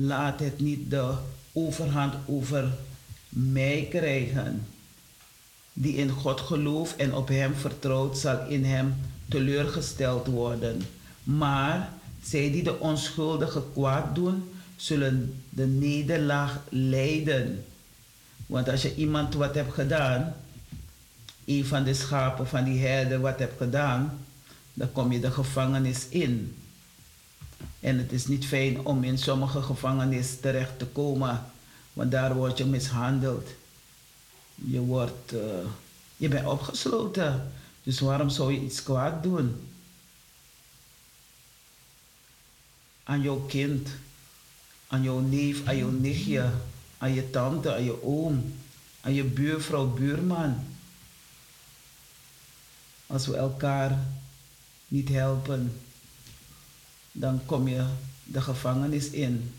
Laat het niet de overhand over mij krijgen. Die in God gelooft en op Hem vertrouwt, zal in Hem teleurgesteld worden. Maar zij die de onschuldige kwaad doen, zullen de nederlaag lijden. Want als je iemand wat hebt gedaan, een van de schapen van die herder wat hebt gedaan, dan kom je de gevangenis in. En het is niet fijn om in sommige gevangenis terecht te komen, want daar word je mishandeld. Je, wordt, uh, je bent opgesloten. Dus waarom zou je iets kwaad doen? Aan jouw kind, aan jouw neef, aan jouw nichtje, aan je tante, aan je oom, aan je buurvrouw, buurman. Als we elkaar niet helpen, dan kom je de gevangenis in.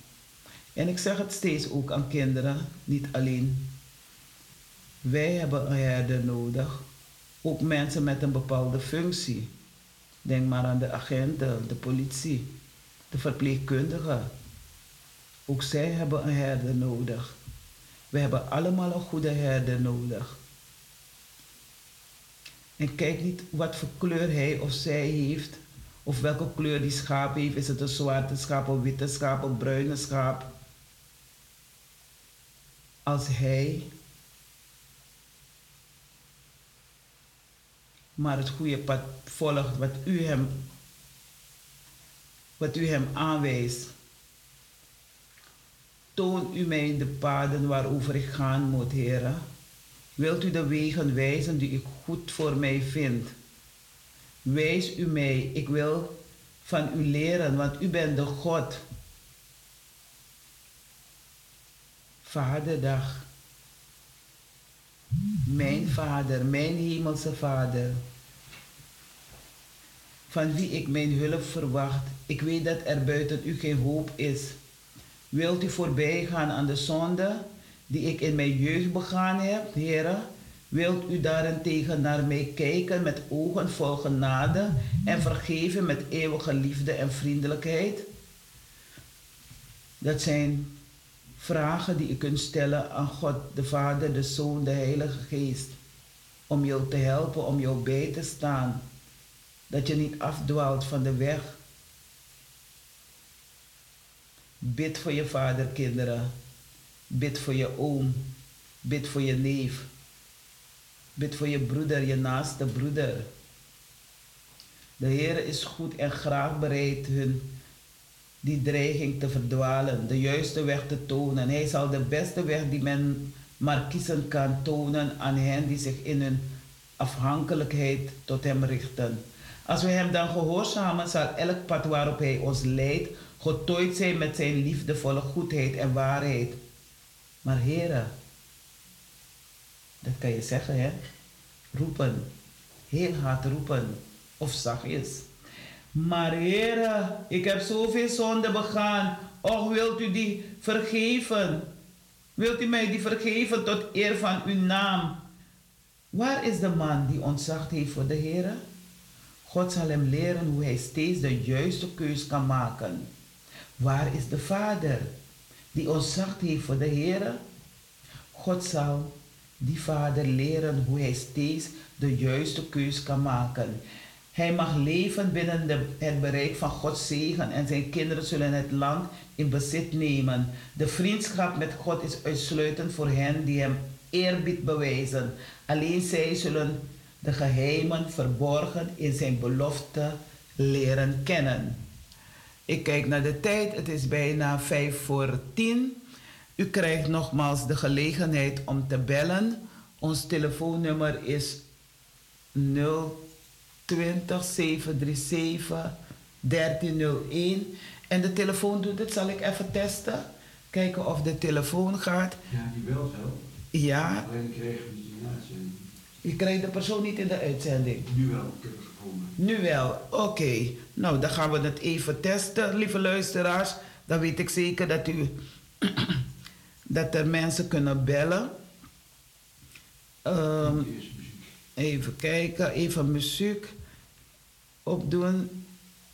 En ik zeg het steeds ook aan kinderen, niet alleen. Wij hebben een herder nodig, ook mensen met een bepaalde functie. Denk maar aan de agenten, de politie, de verpleegkundigen. Ook zij hebben een herder nodig. We hebben allemaal een goede herder nodig. En kijk niet wat voor kleur hij of zij heeft, of welke kleur die schaap heeft. Is het een zwarte schaap, een witte schaap, een bruine schaap? Als hij maar het goede pad volgt wat u hem, wat u hem aanwijst. Toon u mij de paden waarover ik gaan moet, heren. Wilt u de wegen wijzen die ik goed voor mij vind? Wijs u mij, ik wil van u leren, want u bent de God. Vaderdag. Mijn Vader, mijn hemelse Vader. Van wie ik mijn hulp verwacht. Ik weet dat er buiten u geen hoop is. Wilt u voorbij gaan aan de zonde die ik in mijn jeugd begaan heb, heren? Wilt u daarentegen naar mij kijken met ogen vol genade en vergeven met eeuwige liefde en vriendelijkheid? Dat zijn vragen die u kunt stellen aan God, de Vader, de Zoon, de Heilige Geest. Om jou te helpen, om jou bij te staan. Dat je niet afdwaalt van de weg. Bid voor je vader, kinderen. Bid voor je oom. Bid voor je neef. Bid voor je broeder, je naaste broeder. De Heer is goed en graag bereid hun die dreiging te verdwalen, de juiste weg te tonen. Hij zal de beste weg die men maar kiezen kan tonen aan hen die zich in hun afhankelijkheid tot hem richten. Als we hem dan gehoorzamen, zal elk pad waarop hij ons leidt getooid zijn met zijn liefdevolle goedheid en waarheid. Maar heren, dat kan je zeggen, hè? Roepen. Heel hard roepen. Of zachtjes. Maar heren, ik heb zoveel zonde begaan. Och, wilt u die vergeven? Wilt u mij die vergeven tot eer van uw naam? Waar is de man die ontzag heeft voor de heren? God zal hem leren hoe hij steeds de juiste keus kan maken. Waar is de vader die ontzag heeft voor de heren? God zal die vader leren hoe hij steeds de juiste keus kan maken. Hij mag leven binnen de, het bereik van Gods zegen en zijn kinderen zullen het land in bezit nemen. De vriendschap met God is uitsluitend voor hen die hem eerbied bewijzen. Alleen zij zullen de geheimen verborgen in zijn belofte leren kennen. Ik kijk naar de tijd, het is bijna vijf voor tien. U krijgt nogmaals de gelegenheid om te bellen. Ons telefoonnummer is 020 737 1301. En de telefoon doet het, zal ik even testen. Kijken of de telefoon gaat. Ja, die belt wel. Ja, Alleen kregen we die uitzending. je krijgt de persoon niet in de uitzending. Nu wel, ik heb het gevonden. Nu wel, oké. Nou, dan gaan we het even testen, lieve luisteraars. Dan weet ik zeker dat, u, dat er mensen kunnen bellen. Ehm, even kijken, even muziek opdoen.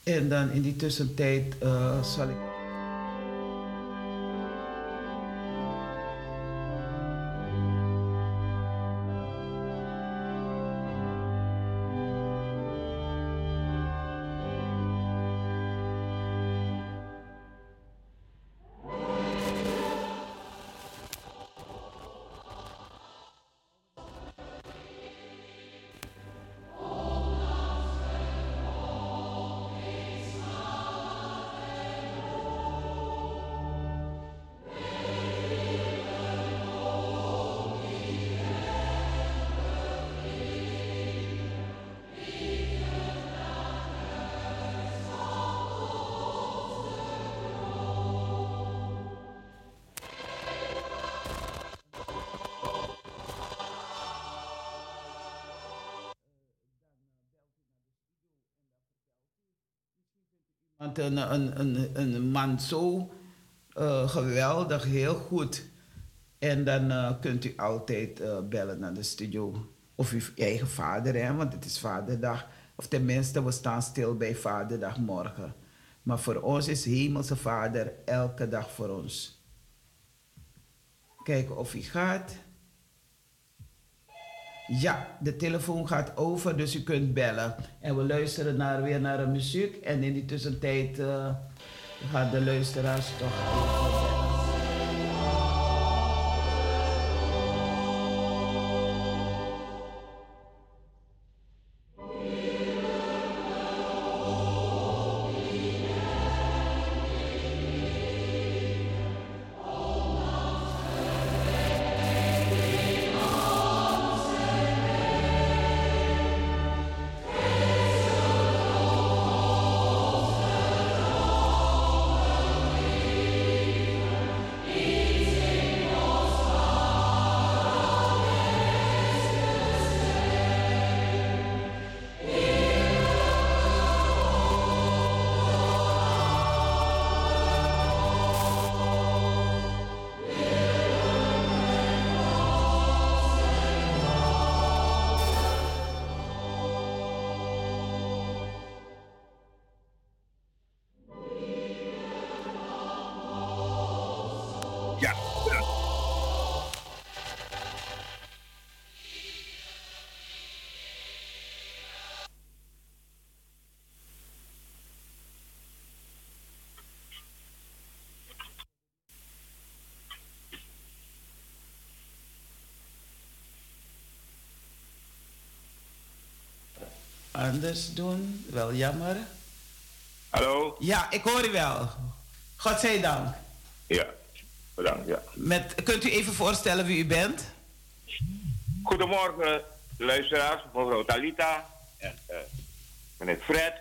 En dan in die tussentijd eh, zal ik. Een, een, een, een man zo eh, geweldig, heel goed. En dan eh, kunt u altijd eh, bellen naar de studio. Of uw eigen vader, hè, want het is vaderdag. Of tenminste, we staan stil bij vaderdag morgen. Maar voor ons is Hemelse Vader elke dag voor ons. Kijken of hij gaat. Ja, de telefoon gaat over, dus u kunt bellen. En we luisteren naar, weer naar de muziek. En in die tussentijd eh, gaan de luisteraars toch even. Anders doen, wel jammer. Hallo? Ja, ik hoor u wel. Godzijdank. Ja, bedankt. Ja. Met, kunt u even voorstellen wie u bent? Goedemorgen, luisteraars, mevrouw Talita en eh, meneer Fred.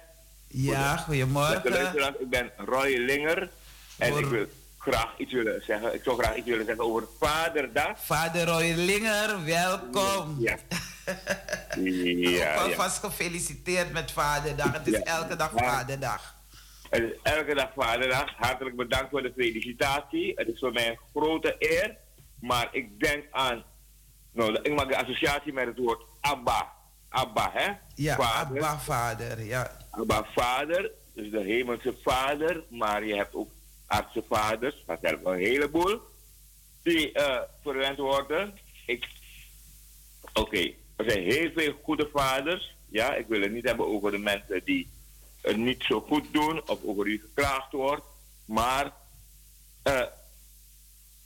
Ja, Beste goedemorgen. luisteraars, ik ben Roy Linger en Voor- ik wil graag iets willen zeggen. Ik zou graag iets willen zeggen over Vaderdag. Vader Roy Linger, welkom. Ja. *laughs* Ja. Alvast gefeliciteerd met Vaderdag. Het is Ja. elke dag. Vaderdag. Het is elke dag Vaderdag. Hartelijk bedankt voor de felicitatie. Het is voor mij een grote eer. Maar ik denk aan. Nou, ik maak de associatie met het woord Abba. Abba, hè? Ja, Vader. Abba Vader. Ja. Abba Vader, dus de hemelse Vader. Maar je hebt ook aardse vaders, vanzelf een heleboel. die eh, verwend worden. Ik, Oké, er zijn heel veel goede vaders. Ja, ik wil het niet hebben over de mensen die het niet zo goed doen of over wie geklaagd wordt. Maar eh,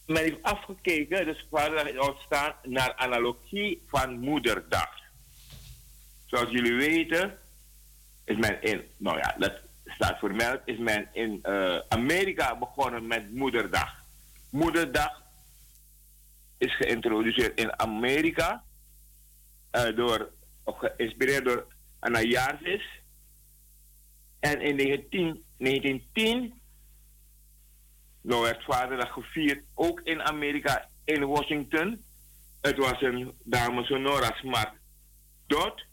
men heeft afgekeken, dus vaderdag is ontstaan naar analogie van moederdag. Zoals jullie weten, is men in, nou ja, dat staat vermeld, is men in eh, Amerika begonnen met moederdag. Moederdag is geïntroduceerd in Amerika eh, door, geïnspireerd door Anna Jarvis. En in 19, 1910 nou werd vaderdag gevierd ook in Amerika, in Washington. Het was een dame Sonora Smart Dot.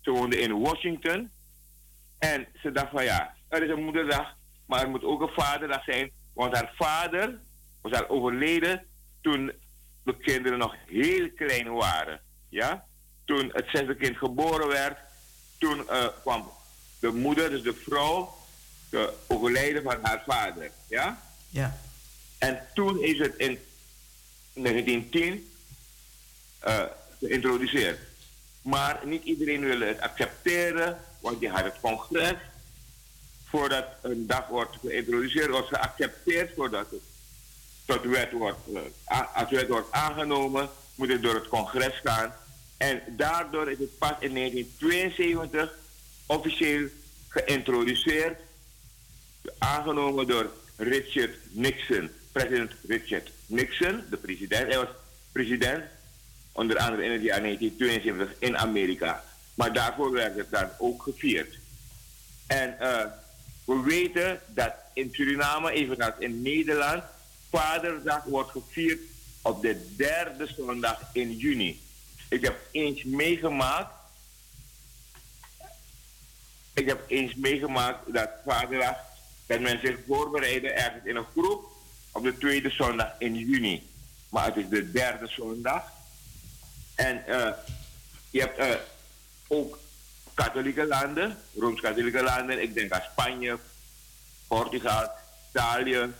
Ze woonde in Washington. En ze dacht van ja, er is een moederdag, maar er moet ook een vaderdag zijn. Want haar vader was haar overleden toen de kinderen nog heel klein waren. Ja? Toen het zesde kind geboren werd, toen uh, kwam de moeder, dus de vrouw, de overlijden van haar vader. Ja? Ja. En toen is het in 1910 uh, geïntroduceerd. Maar niet iedereen wil het accepteren, want je had het congres. Voordat een dag wordt geïntroduceerd, wordt geaccepteerd voordat het tot wet wordt, uh, als wet wordt aangenomen, moet het door het congres gaan. En daardoor is het pas in 1972 officieel geïntroduceerd, aangenomen door Richard Nixon. President Richard Nixon, de president. Hij was president, onder andere in het jaar 1972 in Amerika. Maar daarvoor werd het dan ook gevierd. En uh, we weten dat in Suriname, evenals in Nederland, Vaderdag wordt gevierd op de derde zondag in juni. Ik heb eens meegemaakt. Ik heb eens meegemaakt dat Vaderdag dat men zich voorbereiden ergens in een groep op de tweede zondag in juni. Maar het is de derde zondag. En uh, je hebt uh, ook katholieke landen, Rooms-katholieke landen. Ik denk aan Spanje, Portugal, Italië,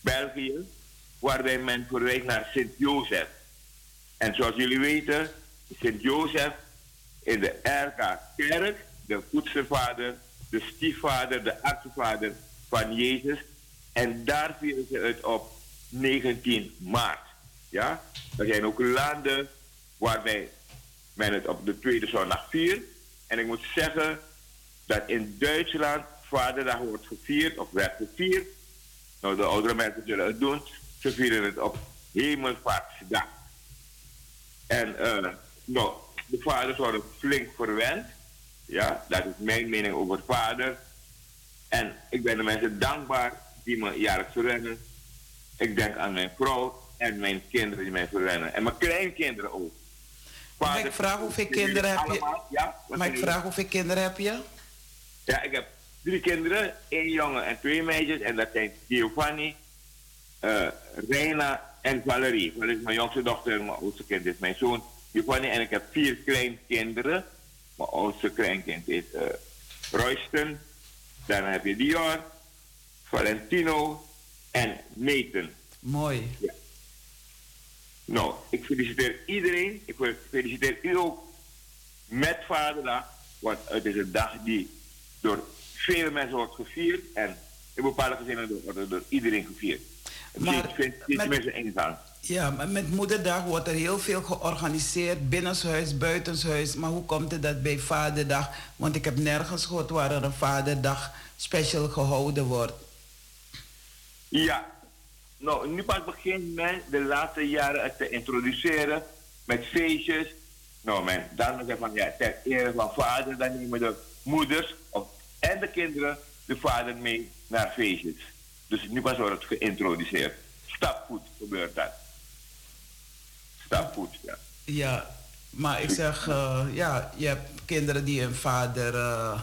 België. Waarbij men verwijst naar Sint-Jozef. En zoals jullie weten, Sint-Jozef in de RK-kerk, de voedselvader de stiefvader, de artsvader van Jezus. En daar vieren ze het op 19 maart. Ja? Er zijn ook landen waarbij men het op de tweede zondag viert. En ik moet zeggen dat in Duitsland Vaderdag wordt gevierd of werd gevierd. Nou, de oudere mensen zullen het doen. Ze vieren het op Hemelvaartsdag. En uh, nou, de vaders worden flink verwend. Ja, dat is mijn mening over vader. En ik ben de mensen dankbaar die me jaarlijks verwennen. Ik denk aan mijn vrouw en mijn kinderen die mij verwennen. En mijn kleinkinderen ook. Vader, Mag ik vragen hoeveel kinderen heb je? Ja, Mag ik vragen hoeveel kinderen heb je? Ja, ik heb drie kinderen. één jongen en twee meisjes. En dat zijn Giovanni, uh, Reina en Valerie. Dat is mijn jongste dochter mijn oudste kind is mijn zoon. Giovanni en ik heb vier kleinkinderen. Mijn oudste kleinkind is uh, Royston. Dan heb je Dior, Valentino en Nathan. Mooi. Ja. Nou, ik feliciteer iedereen. Ik feliciteer u ook met Vaderdag. Want het is een dag die door vele mensen wordt gevierd. En in bepaalde gezinnen wordt door iedereen gevierd. Maar, ik vind het mensen eenzaam. Ja, maar met Moederdag wordt er heel veel georganiseerd, binnenshuis, buitenshuis. Maar hoe komt het dat bij Vaderdag, want ik heb nergens gehoord waar er een Vaderdag special gehouden wordt? Ja, nou, nu pas begint men de laatste jaren het te introduceren met feestjes. Nou, men, dan zeggen van ja, ter ere van vader, dan nemen de moeders of, en de kinderen de vader mee naar feestjes. Dus nu pas wordt het geïntroduceerd. Stapvoet gebeurt dat stapvoet. Ja. ja, maar ik zeg, uh, ja, je hebt kinderen die hun vader uh,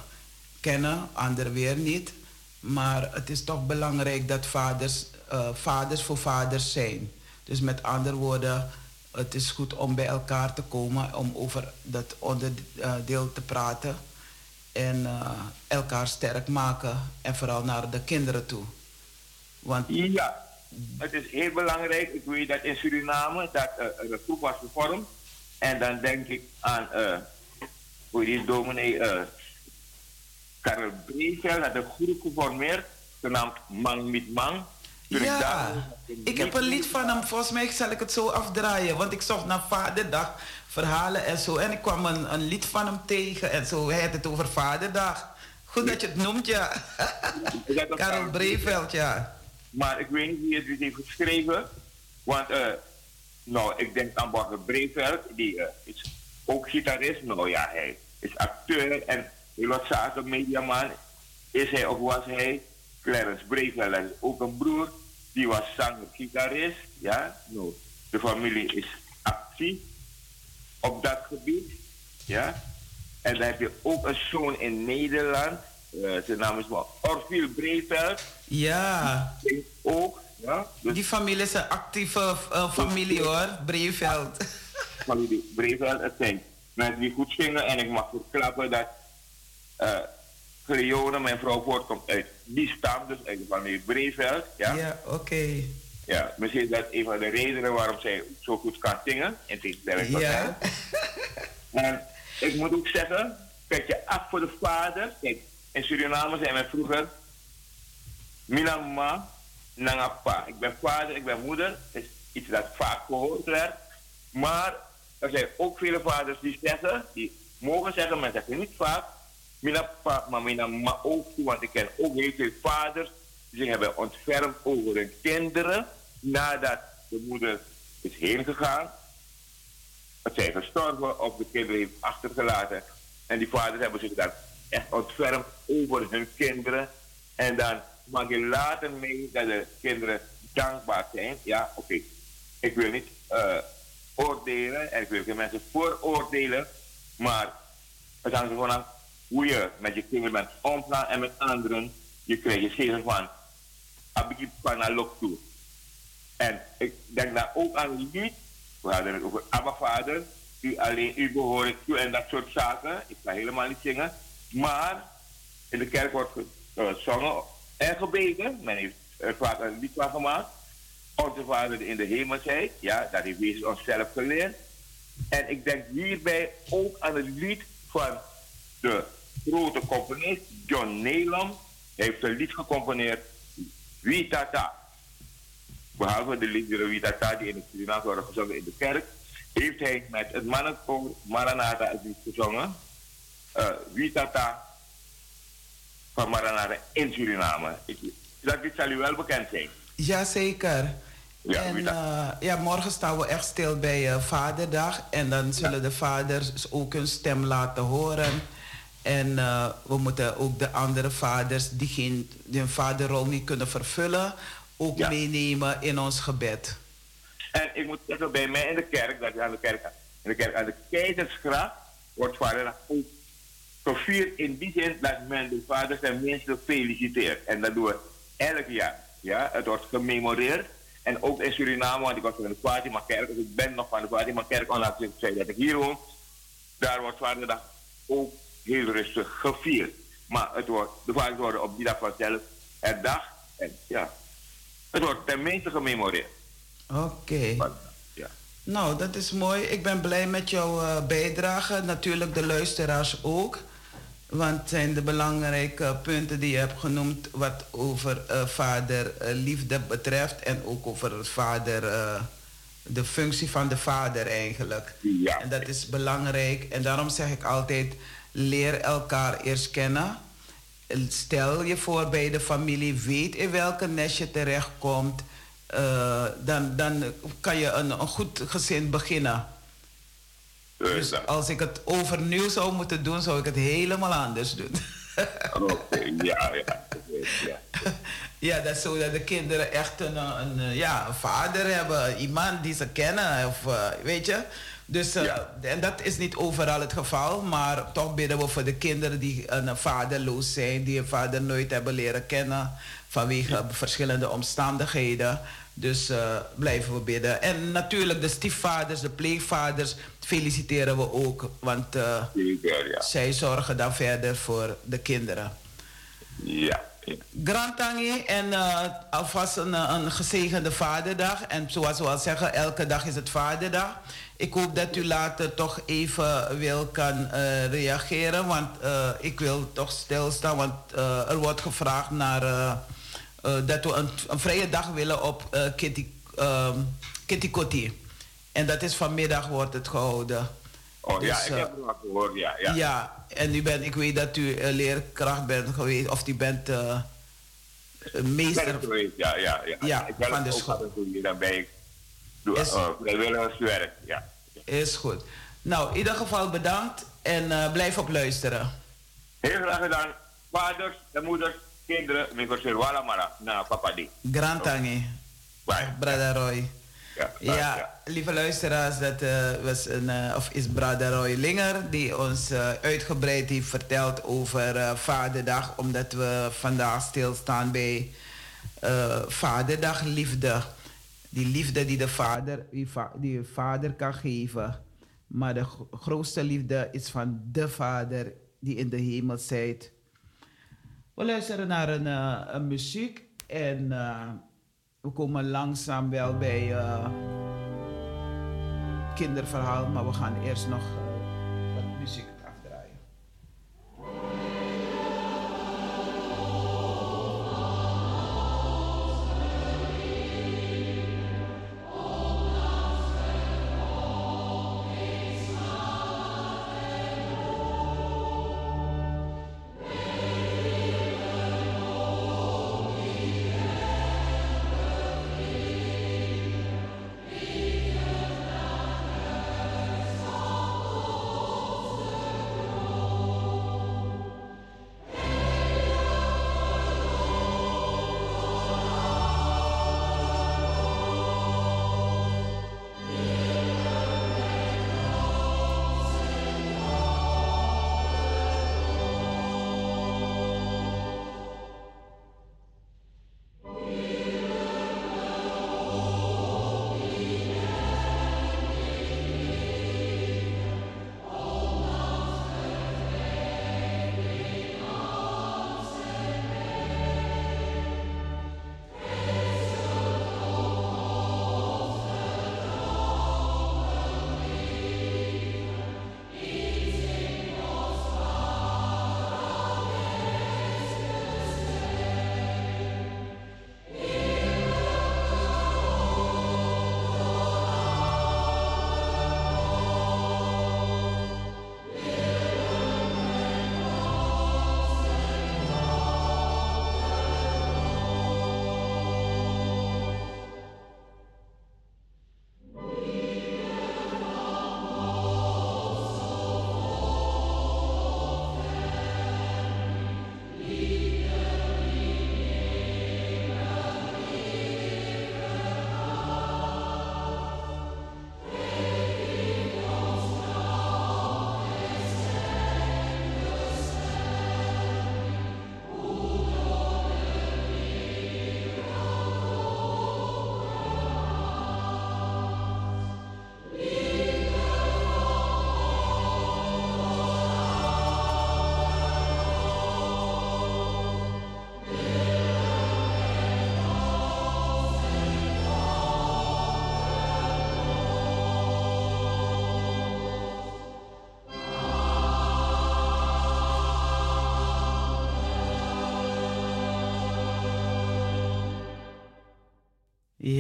kennen, anderen weer niet. Maar het is toch belangrijk dat vaders, uh, vaders voor vaders zijn. Dus met andere woorden, het is goed om bij elkaar te komen, om over dat onderdeel te praten. En elkaar sterk maken en vooral naar de kinderen toe. Want, ja, het is heel belangrijk. Ik weet dat in Suriname dat eh, er een groep was gevormd. En dan denk ik aan, eh hoe die dominee, eh Karel Breveld had een groep geformeerd, genaamd Mang mit Mang. Ja, ik heb een lied van hem. Volgens mij zal ik het zo afdraaien. Want ik zocht naar Vaderdag, verhalen en zo. En ik kwam een, een lied van hem tegen en zo. Hij had het over Vaderdag. Goed dat je het noemt, ja. Karel Breveld, ja. Maar ik weet niet wie het heeft geschreven. Want, eh, nou, ik denk aan Borger Breveld, die eh, is ook gitarist. Nou ja, hij is acteur en wat zaken, mediaman. Is hij of was hij? Clarence Breveld is ook een broer. Die was zanger, gitarist. Ja, nou, de familie is actief op dat gebied. Ja. En dan heb je ook een zoon in Nederland. Eh, zijn naam is wel Orville Breveld. Ja, ook, ja. Dus die familie is een actieve eh, familie hoor, Breveld. familie Breveld, het zijn mensen die goed zingen. En ik mag verklappen dat Cleone, mijn vrouw, voortkomt uit die stam, dus uit de familie Breveld. Ja. Ja, oké. ja. Misschien is dat een van de redenen waarom zij zo goed kan zingen. In tegenstelling tot Ja. En ik moet ook zeggen, kijk je af voor de vader. Kijk, in Suriname zijn wij vroeger Minama, Nangapa. Ik ben vader, ik ben moeder. Dat is iets dat vaak gehoord werd. Maar er zijn ook vele vaders die zeggen, die mogen zeggen, maar zeggen niet vaak, Minapa, maar Minama ook. Want ik ken ook heel veel vaders die hebben ontfermd over hun kinderen nadat de moeder is heen gegaan. Het zijn gestorven of de kinderen heeft achtergelaten. En die vaders hebben zich dan echt ontfermd over hun kinderen. En dan mag je later mee dat de kinderen dankbaar zijn. Ja, oké. Ik wil niet eh, oordelen en ik wil geen mensen vooroordelen. Maar het hangt gewoon aan hoe je met je kinderen bent omgaan en met anderen. Je krijgt je zegen van Abigi Panalok toe. En ik denk daar ook aan lied. We hadden het over Abba Vader. U alleen, u behoort toe en dat soort zaken. Ik ga helemaal niet zingen. Maar in de kerk wordt gezongen en gebeden. Men heeft er vaak een lied van gemaakt. Onze Vader in de hemel zijt. Ja, dat heeft Jezus onszelf geleerd. En ik denk hierbij ook aan het lied van de grote componist John Nelam. Hij heeft een lied gecomponeerd. Wie Tata. Behalve de liederen Wie Tata die in het Surinaams worden gezongen in de kerk. Heeft hij met het mannenkoor Maranatha het lied gezongen. Uh, Wie Tata van Maranatha in Suriname. Ik, dat lied zal u wel bekend zijn. Jazeker. Ja, en eh, ja, morgen staan we echt stil bij eh, Vaderdag. En dan zullen de vaders ook hun stem laten horen. En eh, we moeten ook de andere vaders die, geen, die hun vaderrol niet kunnen vervullen, ook Ja. meenemen in ons gebed. En ik moet zeggen, bij mij in de kerk, dat aan de kerk, in de kerk aan de Keizersgracht, wordt Vaderdag ook gevierd in die zin dat men de vaders en mensen feliciteert. En dat doen we elk jaar. Ja, het wordt gememoreerd. En ook in Suriname, want ik was van de Fatima kerk, dus ik ben nog van de Fatima kerk, ondanks dat ik zei dat ik hier woon. Daar wordt Vaderdag ook heel rustig gevierd. Maar het wordt, de vaders worden op die dag vanzelf herdacht. En ja, het wordt tenminste gememoreerd. Oké. Ja. Nou, dat is mooi. Ik ben blij met jouw eh, bijdrage. Natuurlijk de luisteraars ook. Want het zijn de belangrijke punten die je hebt genoemd... wat over eh, vaderliefde betreft... en ook over vader... eh, de functie van de vader eigenlijk. Ja. En dat is belangrijk. En daarom zeg ik altijd... leer elkaar eerst kennen. Stel je voor bij de familie... weet in welke nest je terechtkomt... eh, dan, dan kan je een, een goed gezin beginnen. Dus, als ik het overnieuw zou moeten doen, zou ik het helemaal anders doen. Oké, ja, ja. ja. *laughs* ja, dat is zo dat de kinderen echt een, een, een, ja, een vader hebben, iemand die ze kennen, of eh, weet je. Dus eh, Ja. en dat is niet overal het geval, maar toch bidden we voor de kinderen die een vaderloos zijn, die een vader nooit hebben leren kennen vanwege verschillende omstandigheden. Dus eh, blijven we bidden. En natuurlijk de stiefvaders, de pleegvaders feliciteren we ook, want eh, Zeker, ja. zij zorgen dan verder voor de kinderen. Ja. Grantangi en eh, alvast een, een gezegende vaderdag. En zoals we al zeggen, elke dag is het vaderdag. Ik hoop dat u later toch even wil kan reageren. Want ik wil toch stilstaan. Want er wordt gevraagd naar, dat we een, een vrije dag willen op eh, Kitty, Kitty Kotti. En dat is vanmiddag wordt het gehouden. Oh ja, Dus, ik eh, heb het wel gehoord, ja. ja. ja, en u bent, ik weet dat u eh, leerkracht bent geweest, of u bent eh, meester. Geweest, ja, ja, ja. Ja, ik ben van de ook school. dan ben ik doe Is- vrijwilligerswerk, ja. Is goed. Nou, in ieder geval bedankt en eh, blijf op luisteren. Heel graag gedaan. Vaders en moeders, kinderen, mikor wala mara na papa di. Grantangi, Bye. Brother Roy. Ja, Ja, lieve luisteraars, dat eh, was een, eh, of is Brother Roy Linger die ons eh, uitgebreid heeft verteld over eh, Vaderdag, omdat we vandaag stilstaan bij eh Vaderdag liefde. Die liefde die de vader, die, va- die een vader kan geven. Maar de gro- grootste liefde is van de Vader die in de hemel zijt. We luisteren naar een, eh, een muziek en eh, we komen langzaam wel bij eh, kinderverhaal, maar we gaan eerst nog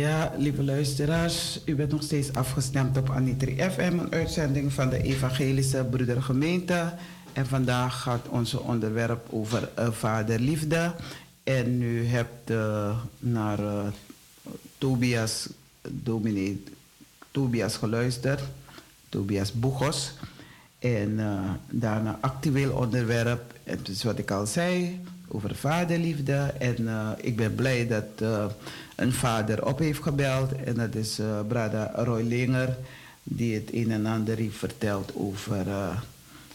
Ja, lieve luisteraars, u bent nog steeds afgestemd op Anitri FM, een uitzending van de Evangelische Broedergemeente. En vandaag gaat onze onderwerp over eh, vaderliefde. En u hebt eh, naar eh, Tobias, dominee Tobias geluisterd, Tobias Boegos. En daarna actueel onderwerp, dus wat ik al zei, over vaderliefde. En ik ben blij dat een vader op heeft gebeld. En dat is eh Brada Roy Linger, die het een en ander heeft verteld over eh,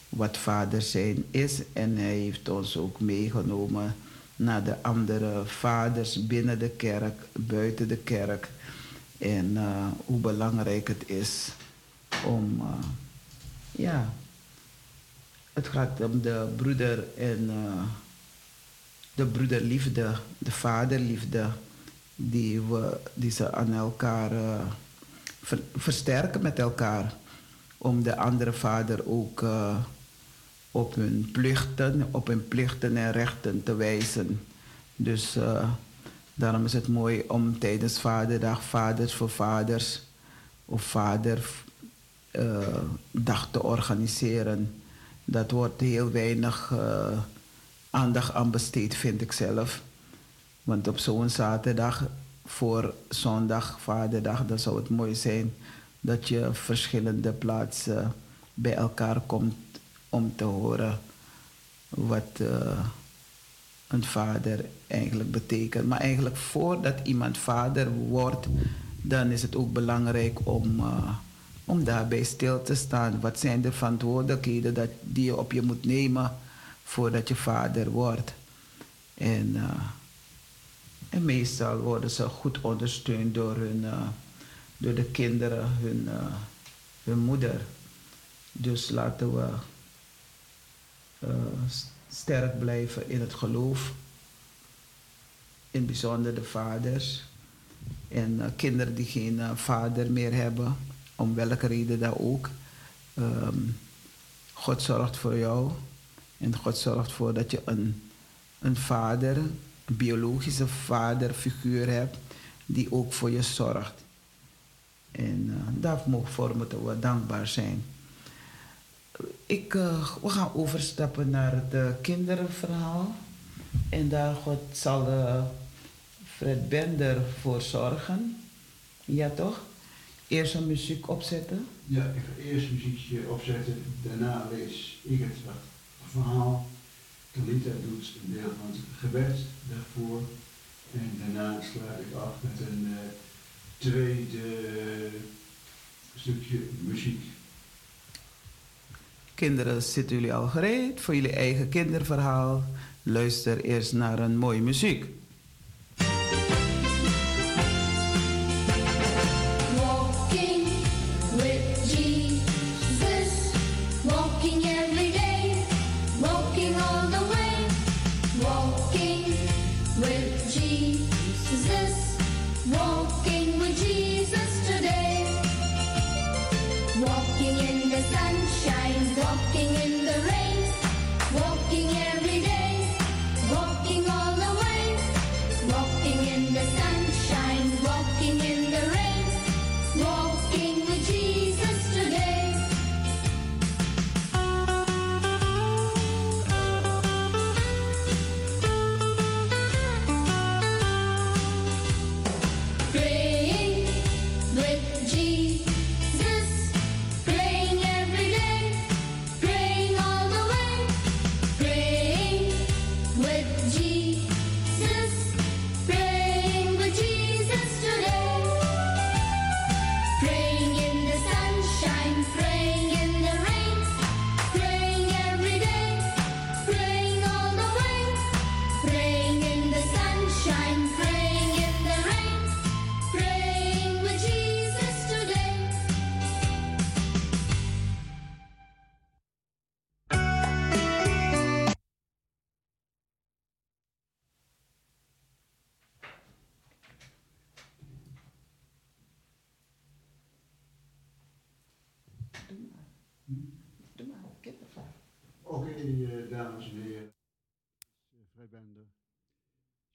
wat vader zijn is. En hij heeft ons ook meegenomen naar de andere vaders binnen de kerk, buiten de kerk. En eh, hoe belangrijk het is om, ja, het gaat om de broeder en de broederliefde, de vaderliefde, die, we, die ze aan elkaar eh, ver- versterken met elkaar. Om de andere vader ook eh, op hun plichten, op hun plichten en rechten te wijzen. Dus eh, daarom is het mooi om tijdens Vaderdag Vaders voor Vaders of Vaderdag te organiseren. Dat wordt heel weinig aandacht aan besteed, vind ik zelf. Want op zo'n zaterdag voor zondag, Vaderdag, dan zou het mooi zijn dat je verschillende plaatsen bij elkaar komt om te horen wat eh, een vader eigenlijk betekent. Maar eigenlijk voordat iemand vader wordt, dan is het ook belangrijk om, eh, om daarbij stil te staan. Wat zijn de verantwoordelijkheden dat, die je op je moet nemen voordat je vader wordt? En, eh, en meestal worden ze goed ondersteund door, hun, eh, door de kinderen, hun, eh, hun moeder. Dus laten we eh, sterk blijven in het geloof. In bijzonder de vaders. En kinderen die geen vader meer hebben, om welke reden dan ook. Ehm, God zorgt voor jou. En God zorgt voor dat je een, een vader, biologische vaderfiguur hebt, die ook voor je zorgt. En eh, daarvoor moeten we dankbaar zijn. Ik, eh, we gaan overstappen naar het eh, kinderenverhaal. En daar God zal Fred Bender voor zorgen. Ja toch? Eerst een muziek opzetten. Ja, ik ga eerst muziekje opzetten, daarna lees ik het verhaal. Talita doet een deel van het gebed daarvoor. En daarna sluit ik af met een eh, tweede stukje muziek. Kinderen, zitten jullie al gereed voor jullie eigen kinderverhaal? Luister eerst naar een mooie muziek.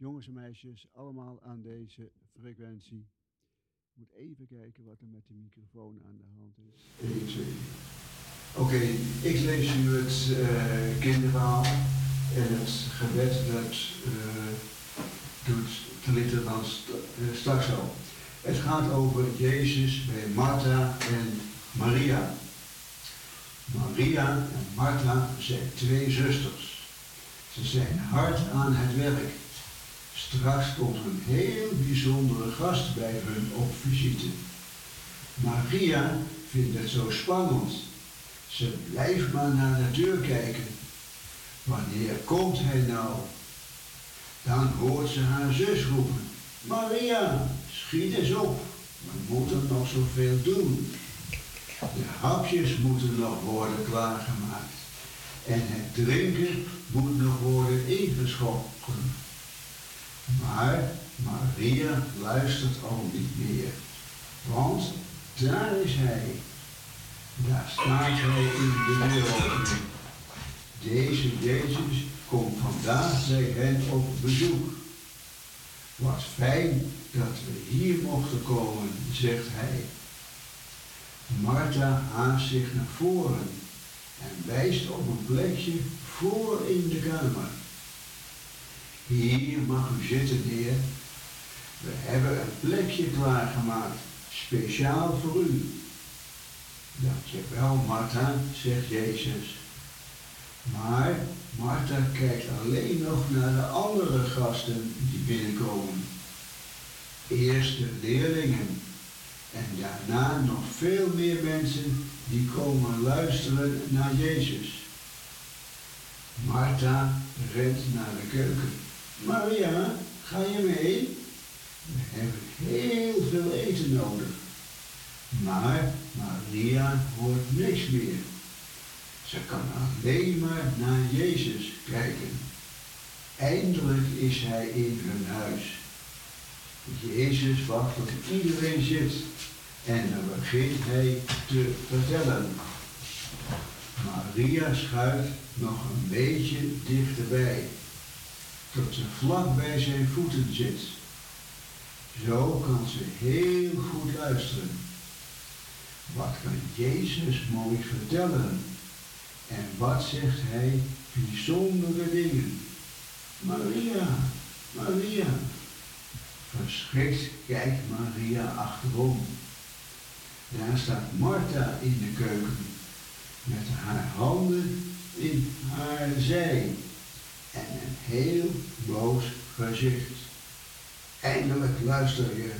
Jongens en meisjes, allemaal aan deze frequentie. Ik moet even kijken wat er met de microfoon aan de hand is. 1, 2. Oké, ik lees u het eh, kinderverhaal en het gebed dat eh, doet Talita dan st- eh, straks al. Het gaat over Jezus bij Martha en Maria. Maria en Martha zijn twee zusters. Ze zijn hard aan het werk. Straks komt een heel bijzondere gast bij hun op visite. Maria vindt het zo spannend. Ze blijft maar naar de deur kijken. Wanneer komt hij nou? Dan hoort ze haar zus roepen. Maria, schiet eens op. We moeten nog zoveel doen. De hapjes moeten nog worden klaargemaakt. en het drinken moet nog worden ingeschonken. Maar Maria luistert al niet meer, want daar is hij. Daar staat hij in de deuropening. Deze Jezus komt vandaag bij hen op bezoek. Wat fijn dat we hier mochten komen, zegt hij. Martha haast zich naar voren en wijst op een plekje voor in de kamer. Hier mag u zitten, heer. We hebben een plekje klaargemaakt, speciaal voor u. Dankjewel, Martha, zegt Jezus. Maar Martha kijkt alleen nog naar de andere gasten die binnenkomen. Eerst de leerlingen en daarna nog veel meer mensen die komen luisteren naar Jezus. Martha rent naar de keuken. Maria, ga je mee? We hebben heel veel eten nodig. Maar Maria hoort niks meer. Ze kan alleen maar naar Jezus kijken. Eindelijk is hij in hun huis. Jezus wacht tot iedereen zit en dan begint hij te vertellen. Maria schuift nog een beetje dichterbij, tot ze vlak bij zijn voeten zit. Zo kan ze heel goed luisteren. Wat kan Jezus mooi vertellen? En wat zegt hij bijzondere dingen? Maria, Maria. Verschrikt kijkt Maria achterom. Daar staat Martha in de keuken met haar handen in haar zij en een heel boos gezicht. Eindelijk luister je.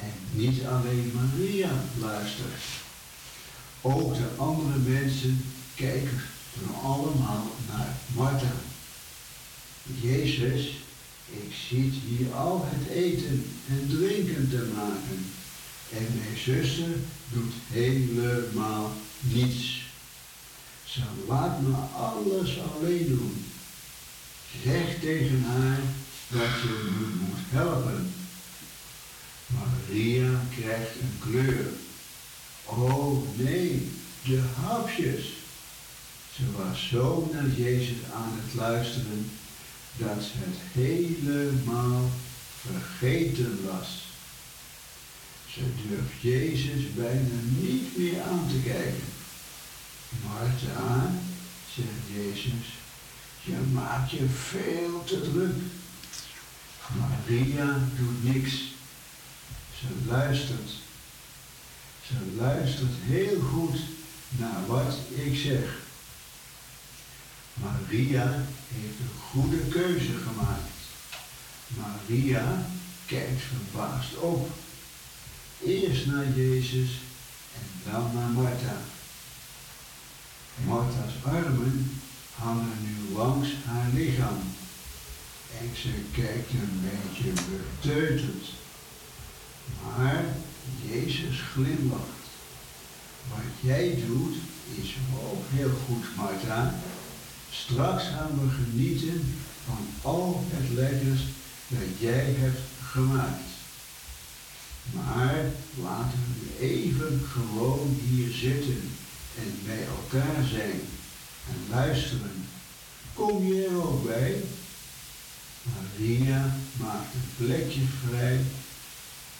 En niet alleen Maria luistert. Ook de andere mensen kijken toen allemaal naar Martha. Jezus, ik zit hier al het eten en drinken te maken. En mijn zuster doet helemaal niets. Ze laat me alles alleen doen. Zeg tegen haar dat je me moet helpen. Maria krijgt een kleur. Oh nee, de hapjes. Ze was zo naar Jezus aan het luisteren dat ze het helemaal vergeten was. Ze durft Jezus bijna niet meer aan te kijken. Martha, zegt Jezus, je maakt je veel te druk. Maria doet niks. Ze luistert. Ze luistert heel goed naar wat ik zeg. Maria heeft een goede keuze gemaakt. Maria kijkt verbaasd op. Eerst naar Jezus en dan naar Martha. Martha's armen hangen nu langs haar lichaam. En ze kijkt een beetje beteuterd. Maar Jezus glimlacht. Wat jij doet is ook heel goed, Martha. Straks gaan we genieten van al het lekkers dat jij hebt gemaakt. Maar laten we even gewoon hier zitten en bij elkaar zijn en luisteren. Kom je er ook bij? Maria maakt een plekje vrij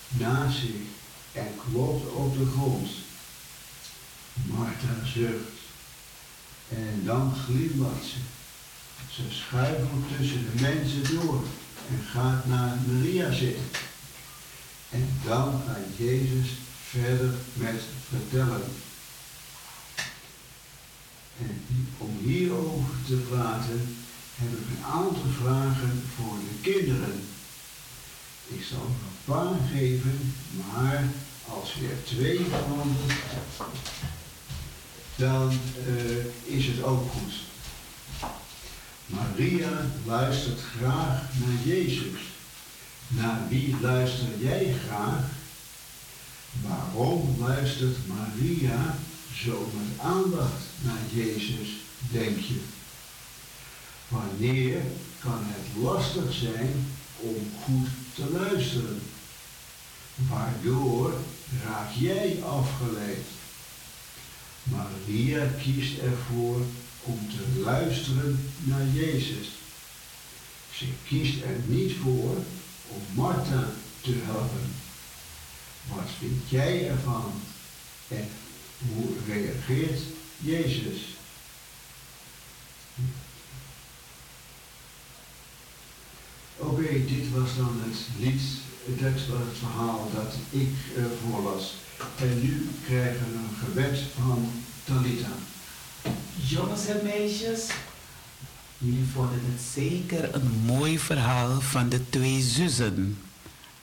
naast zich en klopt op de grond. Martha zucht en dan glimlacht ze. Ze schuifelt tussen de mensen door en gaat naar Maria zitten. En dan gaat Jezus verder met vertellen. En om hierover te praten heb ik een aantal vragen voor de kinderen. Ik zal er een paar geven, maar als je er twee van dan uh, is het ook goed. Maria luistert graag naar Jezus. Naar wie luister jij graag? Waarom luistert Maria zo met aandacht naar Jezus? denk je. Wanneer kan het lastig zijn om goed te luisteren? Waardoor raak jij afgeleid? Maria kiest ervoor om te luisteren naar Jezus. Ze kiest er niet voor om Martha te helpen. Wat vind jij ervan? En hoe reageert Jezus? Oké, dit was dan het lied, dat was het verhaal dat ik uh, voorlas. En nu krijgen we een gebed van Talita. Jongens en meisjes, jullie vonden het zeker een mooi verhaal van de twee zussen,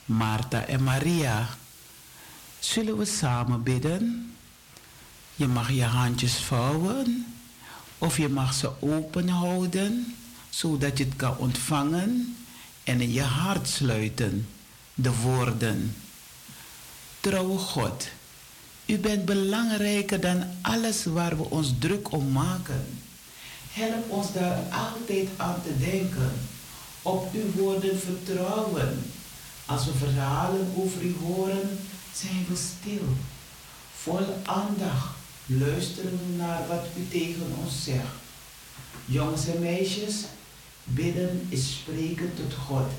Martha en Maria. Zullen we samen bidden? Je mag je handjes vouwen of je mag ze open houden, zodat je het kan ontvangen en in je hart sluiten. De woorden. Trouwe God, u bent belangrijker dan alles waar we ons druk om maken. Help ons daar altijd aan te denken. Op uw woorden vertrouwen. Als we verhalen over u horen, zijn we stil. Vol aandacht luisteren naar wat u tegen ons zegt. Jongens en meisjes, bidden is spreken tot God.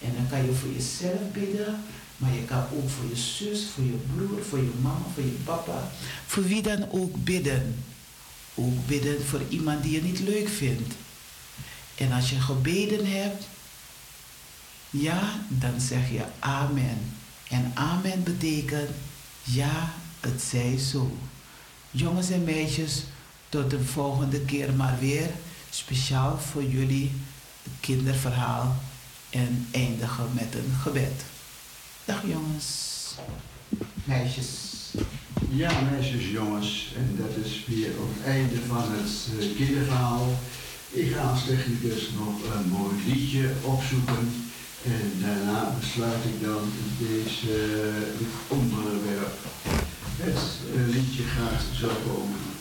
En dan kan je voor jezelf bidden, maar je kan ook voor je zus, voor je broer, voor je mama, voor je papa, voor wie dan ook bidden. Ook bidden voor iemand die je niet leuk vindt. En als je gebeden hebt, ja, dan zeg je amen. En amen betekent ja, het zij zo. Jongens en meisjes, tot de volgende keer maar weer. Speciaal voor jullie het kinderverhaal en eindigen met een gebed. Dag jongens, meisjes. Ja, meisjes, jongens. En dat is weer het einde van het uh, kinderverhaal. Ik ga als technicus nog een mooi liedje opzoeken. En daarna besluit ik dan deze, dit onderwerp. Het uh, liedje gaat zo komen.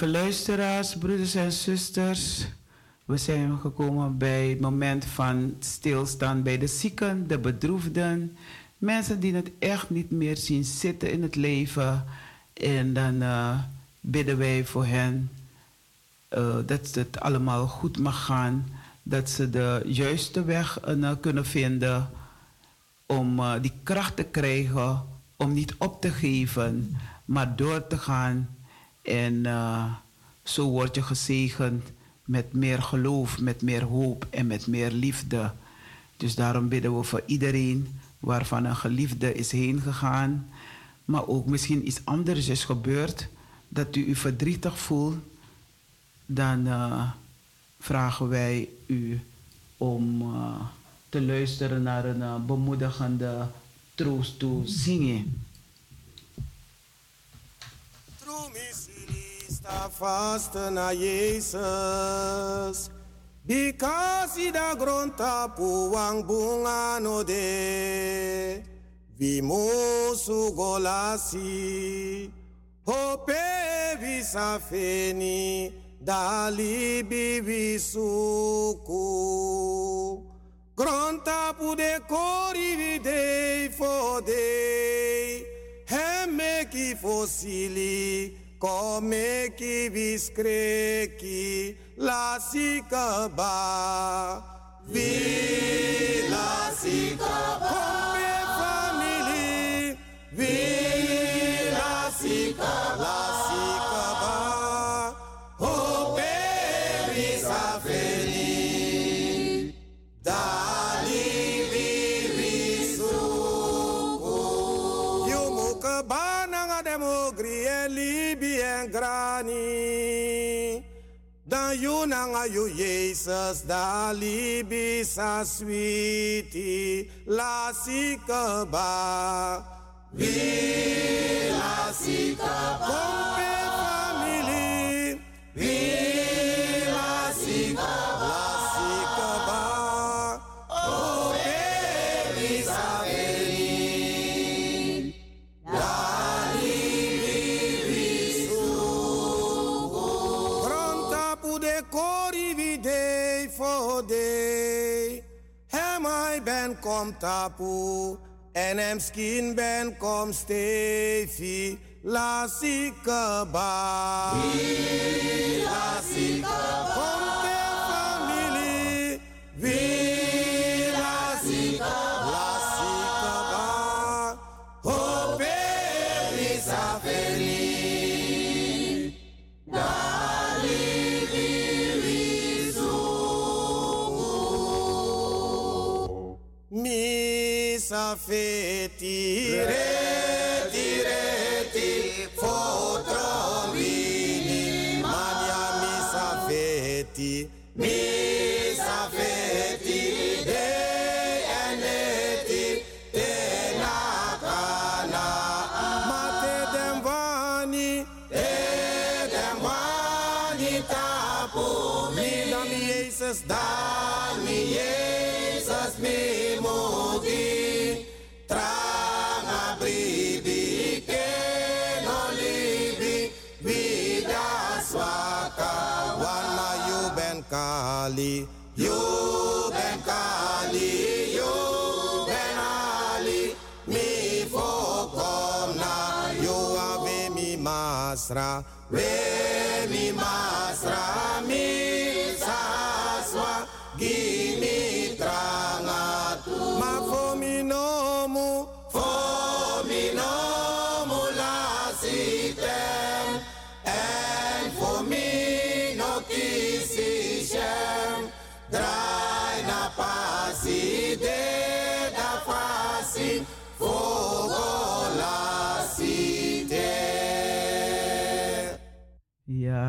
Lieve luisteraars, broeders en zusters. We zijn gekomen bij het moment van stilstaan bij de zieken, de bedroefden. Mensen die het echt niet meer zien zitten in het leven. En dan eh, bidden wij voor hen eh, dat het allemaal goed mag gaan. Dat ze de juiste weg eh, kunnen vinden om die kracht te krijgen om niet op te geven, maar door te gaan. En eh, zo word je gezegend met meer geloof, met meer hoop en met meer liefde. Dus daarom bidden we voor iedereen waarvan een geliefde is heen gegaan, maar ook misschien iets anders is gebeurd, dat u u verdrietig voelt, dan eh, vragen wij u om eh, te luisteren naar een bemoedigende troost zingen. afastă na ei săs. Bicasi da gronta bunga no de. Vimusu golasi. Hope visa feni Dali bivisuku Gronta pude cori videi fodei Hemeki fosili Comeki viscreki lasikaba Vi lasikaba Come family Vi lasikaba Dan you you Jesus da libi sa sweetie la sikaba. La sikaba. Kom tapu. En hem skin ben kom stefi. La sikaba. La sikaba. Pompe family. Vi Mi sa kali. You ben kali you ben ali. Mi fokom na you ave mi masra. We mi masra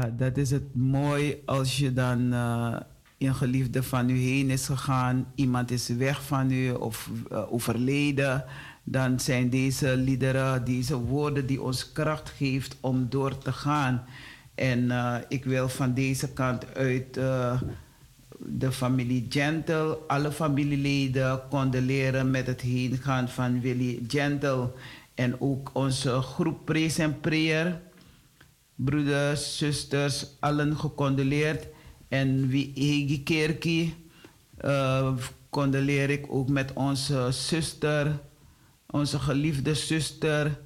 Dat is het mooi als je dan eh, een geliefde van u heen is gegaan, iemand is weg van u of eh, overleden, dan zijn deze liederen, deze woorden die ons kracht geeft om door te gaan. En eh, ik wil van deze kant uit de familie Gentle, alle familieleden condoleren met het heengaan van Willy Gentle en ook onze groep Praise and Prayer broeders, zusters, allen gecondoleerd. En wie Egi Kerkie uh, condoleer ik ook met onze zuster, onze geliefde zuster,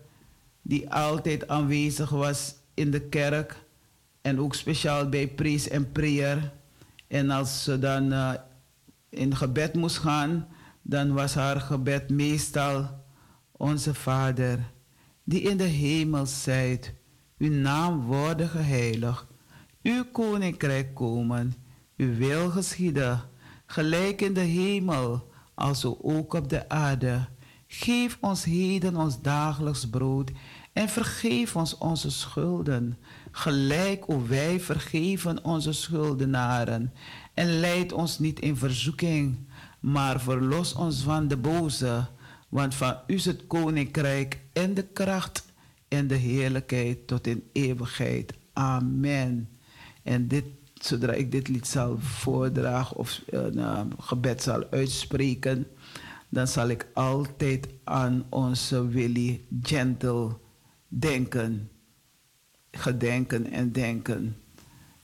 die altijd aanwezig was in de kerk. En ook speciaal bij Praise en Prayer. En als ze dan uh, in gebed moest gaan, dan was haar gebed meestal onze Vader, die in de hemel zijt, uw naam worden geheiligd, uw koninkrijk komen, uw wil geschieden, gelijk in de hemel, als ook op de aarde. Geef ons heden ons dagelijks brood en vergeef ons onze schulden, gelijk ook wij vergeven onze schuldenaren. En leid ons niet in verzoeking, maar verlos ons van de boze. Want van u is het koninkrijk en de kracht en de heerlijkheid tot in eeuwigheid. Amen. En dit, zodra ik dit lied zal voordragen of een uh, gebed zal uitspreken, dan zal ik altijd aan onze Willy Gentle denken. Gedenken en denken.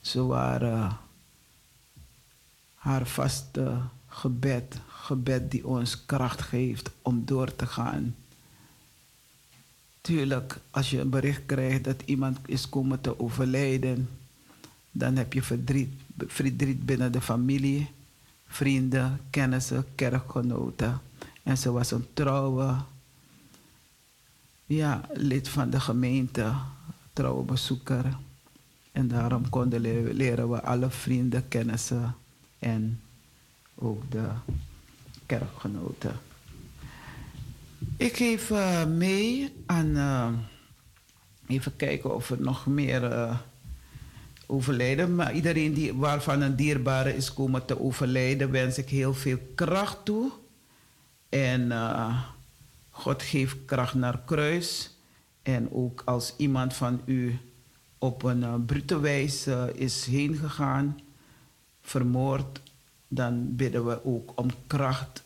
Zo waren haar vaste gebed gebed die ons kracht geeft om door te gaan. Tuurlijk, als je een bericht krijgt dat iemand is komen te overlijden, dan heb je verdriet, verdriet binnen de familie, vrienden, kennissen, kerkgenoten. En ze was een trouwe ja, lid van de gemeente, trouwe bezoeker. En daarom konden leren we alle vrienden, kennissen en ook de kerkgenoten. Ik geef uh, mee aan. Uh, even kijken of er nog meer uh, overlijden. Maar iedereen die, waarvan een dierbare is komen te overlijden, wens ik heel veel kracht toe. En God geeft kracht naar kruis. En ook als iemand van u op een brute wijze is heen gegaan, vermoord, dan bidden we ook om kracht.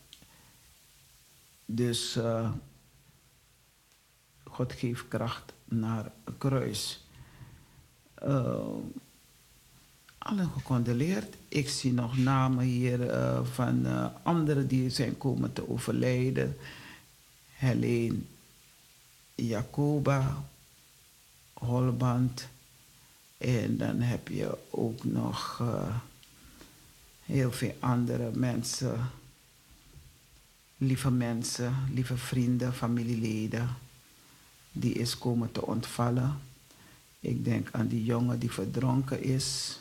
Dus uh, God geeft kracht naar een kruis. Uh, allen gecondoleerd. Ik zie nog namen hier uh, van anderen die zijn komen te overlijden. Helene Jacoba, Holband. En dan heb je ook nog heel veel andere mensen, lieve mensen, lieve vrienden, familieleden, die is komen te ontvallen. Ik denk aan die jongen die verdronken is.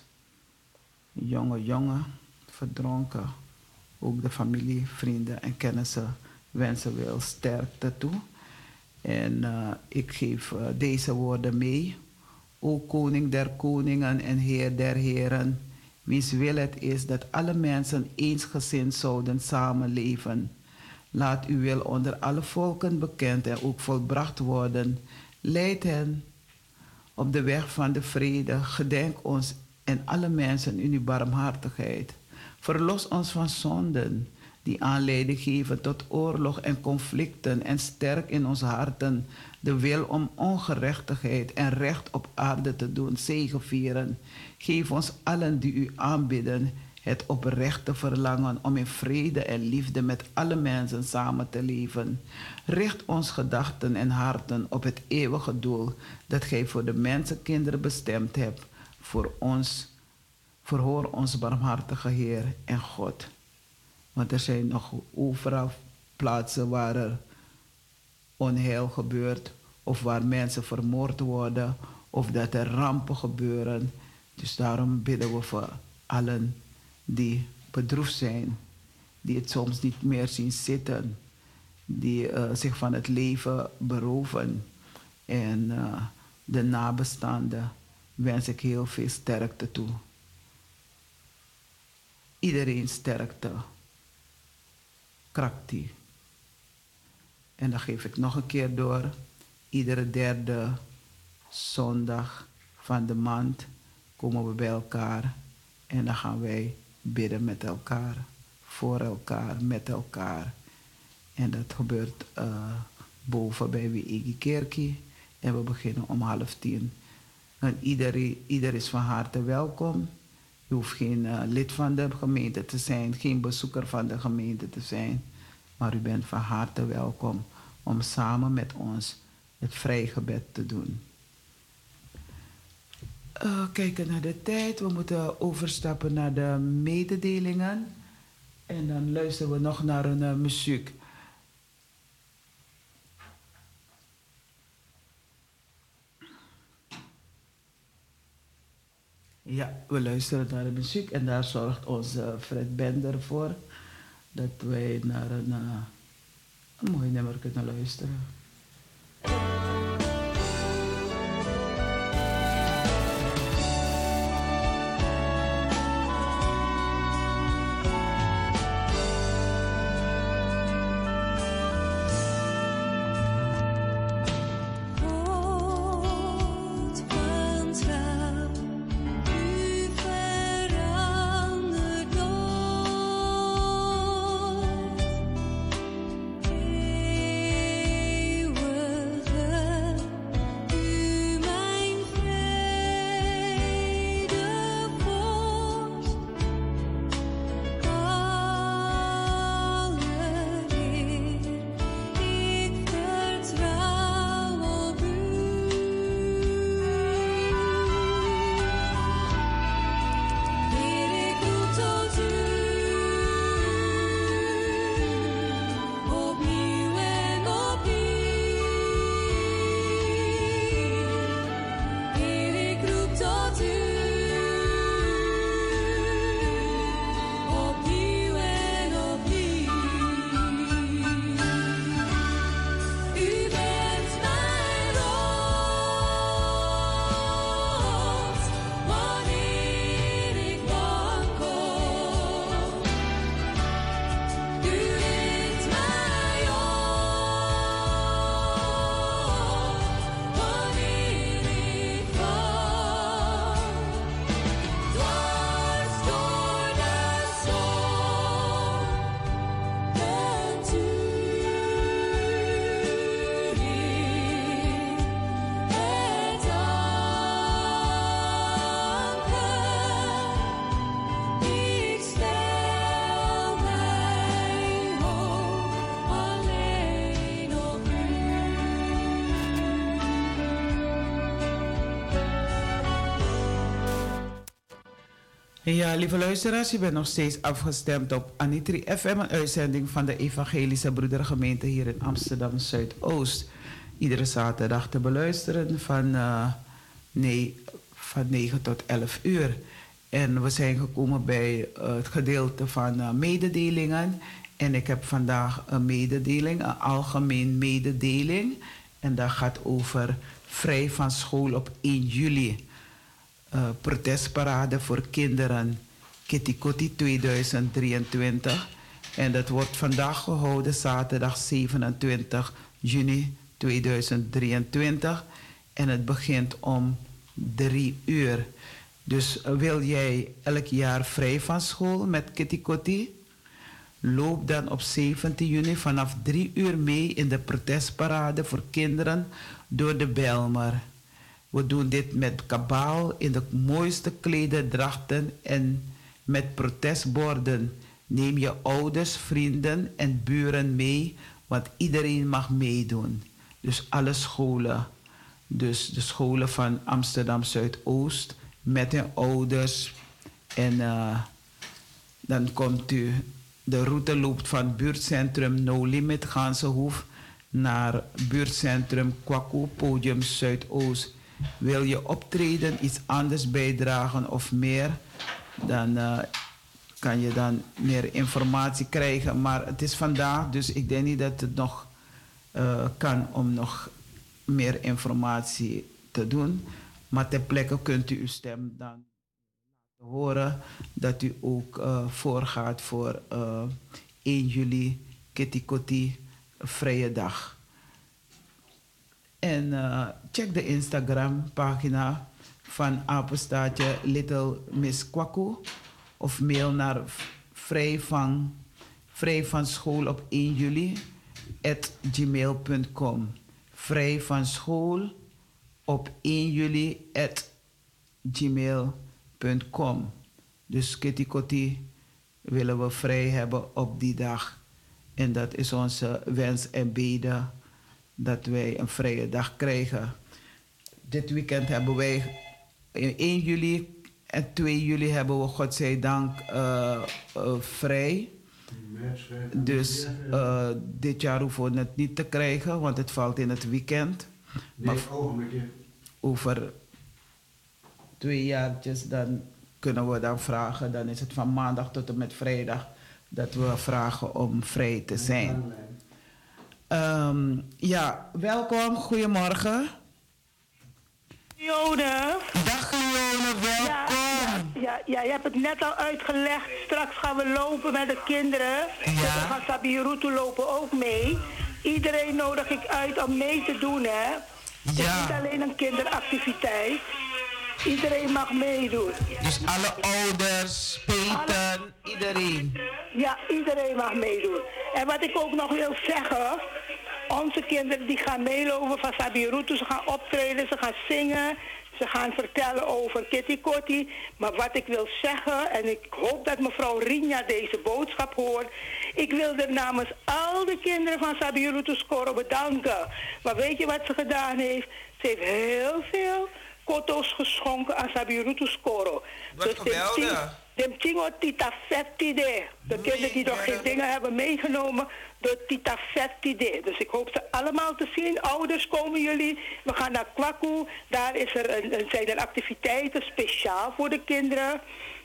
Jonge jongen, verdronken. Ook de familie, vrienden en kennissen wensen wel sterkte toe. En uh, ik geef uh, deze woorden mee. O koning der koningen en heer der heren wiens wil het is dat alle mensen eensgezind zouden samenleven. Laat uw wil onder alle volken bekend en ook volbracht worden. Leid hen op de weg van de vrede. Gedenk ons en alle mensen in uw barmhartigheid. Verlos ons van zonden die aanleiding geven tot oorlog en conflicten en sterk in onze harten de wil om ongerechtigheid en recht op aarde te doen zegevieren. Geef ons allen die u aanbidden het oprechte verlangen om in vrede en liefde met alle mensen samen te leven. Richt ons gedachten en harten op het eeuwige doel dat gij voor de mensenkinderen bestemd hebt. Voor ons, verhoor ons barmhartige Heer en God. Want er zijn nog overal plaatsen waar er onheil gebeurt, of waar mensen vermoord worden, of dat er rampen gebeuren. Dus daarom bidden we voor allen die bedroefd zijn, die het soms niet meer zien zitten, die uh, zich van het leven beroven. En uh, de nabestaanden wens ik heel veel sterkte toe. Iedereen sterkte. Krakti. En dan geef ik nog een keer door. Iedere derde zondag van de maand komen we bij elkaar. En dan gaan wij bidden met elkaar. Voor elkaar, met elkaar. En dat gebeurt uh, boven bij Wiegi Kerkie. En we beginnen om half tien. En iedereen, ieder is van harte welkom. Je hoeft geen eh, lid van de gemeente te zijn, geen bezoeker van de gemeente te zijn. Maar u bent van harte welkom om samen met ons het vrijgebed te doen. Eh, kijken naar de tijd. We moeten overstappen naar de mededelingen. En dan luisteren we nog naar een eh, muziek. Ja, we luisteren naar de muziek en daar zorgt onze Fred Bender voor dat wij naar een, eh, een mooi nummer kunnen luisteren. Ja, lieve luisteraars, je bent nog steeds afgestemd op Anitri FM, een uitzending van de Evangelische Broedergemeente hier in Amsterdam Zuidoost. Iedere zaterdag te beluisteren van, eh, nee, van 9 tot 11 uur. En we zijn gekomen bij eh, het gedeelte van eh, mededelingen. En ik heb vandaag een mededeling, een algemeen mededeling. En dat gaat over vrij van school op 1 juli eh, protestparade voor kinderen Kitty Kotti 2023. En dat wordt vandaag gehouden, zaterdag 27 juni 2023. En het begint om drie uur. Dus wil jij elk jaar vrij van school met Kitty Kotti? Loop dan op 17 juni vanaf 3 uur mee in de protestparade voor kinderen door de Belmer. We doen dit met kabaal in de mooiste klederdrachten en met protestborden. Neem je ouders, vrienden en buren mee, want iedereen mag meedoen. Dus alle scholen, dus de scholen van Amsterdam Zuidoost met hun ouders. En eh, dan komt u, de route loopt van buurtcentrum No Limit Gansenhoef naar buurtcentrum Kwaku Podium Zuidoost. Wil je optreden, iets anders bijdragen of meer, dan eh, kan je dan meer informatie krijgen. Maar het is vandaag, dus ik denk niet dat het nog eh, kan om nog meer informatie te doen. Maar ter plekke kunt u uw stem dan horen dat u ook eh, voorgaat voor eh 1 juli Kitty Kotti vrije dag. En eh, check de Instagram pagina van apenstaatje Little Miss Kwaku. Of mail naar vrij van, van school op 1 juli at gmail.com. Vrij van school op 1 juli at gmail.com. Dus Kitty Kotti willen we vrij hebben op die dag. En dat is onze wens en bede dat wij een vrije dag krijgen. Dit weekend hebben wij in 1 juli en 2 juli hebben we godzijdank eh eh, vrij. Dus eh, dit jaar hoeven we het niet te krijgen, want het valt in het weekend. Maar Nee, over twee jaartjes dan kunnen we dan vragen. Dan is het van maandag tot en met vrijdag dat we vragen om vrij te zijn. Ehm, ja, welkom, goedemorgen. Lione. Dag Lione, welkom. Ja, ja, ja, je hebt het net al uitgelegd. Straks gaan we lopen met de kinderen. Ja. Dus dan gaat Sabirutu lopen ook mee. Iedereen nodig ik uit om mee te doen, hè. Het is niet alleen een kinderactiviteit. Iedereen mag meedoen. Dus alle ouders, peten, iedereen. Ja, iedereen mag meedoen. En wat ik ook nog wil zeggen... Onze kinderen die gaan meelopen van Sabirutu. Ze gaan optreden, ze gaan zingen. Ze gaan vertellen over Kitty Kotti. Maar wat ik wil zeggen, en ik hoop dat mevrouw Rinja deze boodschap hoort. Ik wil er namens al de kinderen van Sabirutu Scoro bedanken. Maar weet je wat ze gedaan heeft? Ze heeft heel veel koto's geschonken aan Sabirutu Scoro. Wat geweldig. De Tingo Tita Fettide. De kinderen die nog geen dingen hebben meegenomen. De Tita Fettide. Dus ik hoop ze allemaal te zien. Ouders komen jullie. We gaan naar Kwaku. Daar is er een, een- zijn er activiteiten speciaal voor de kinderen.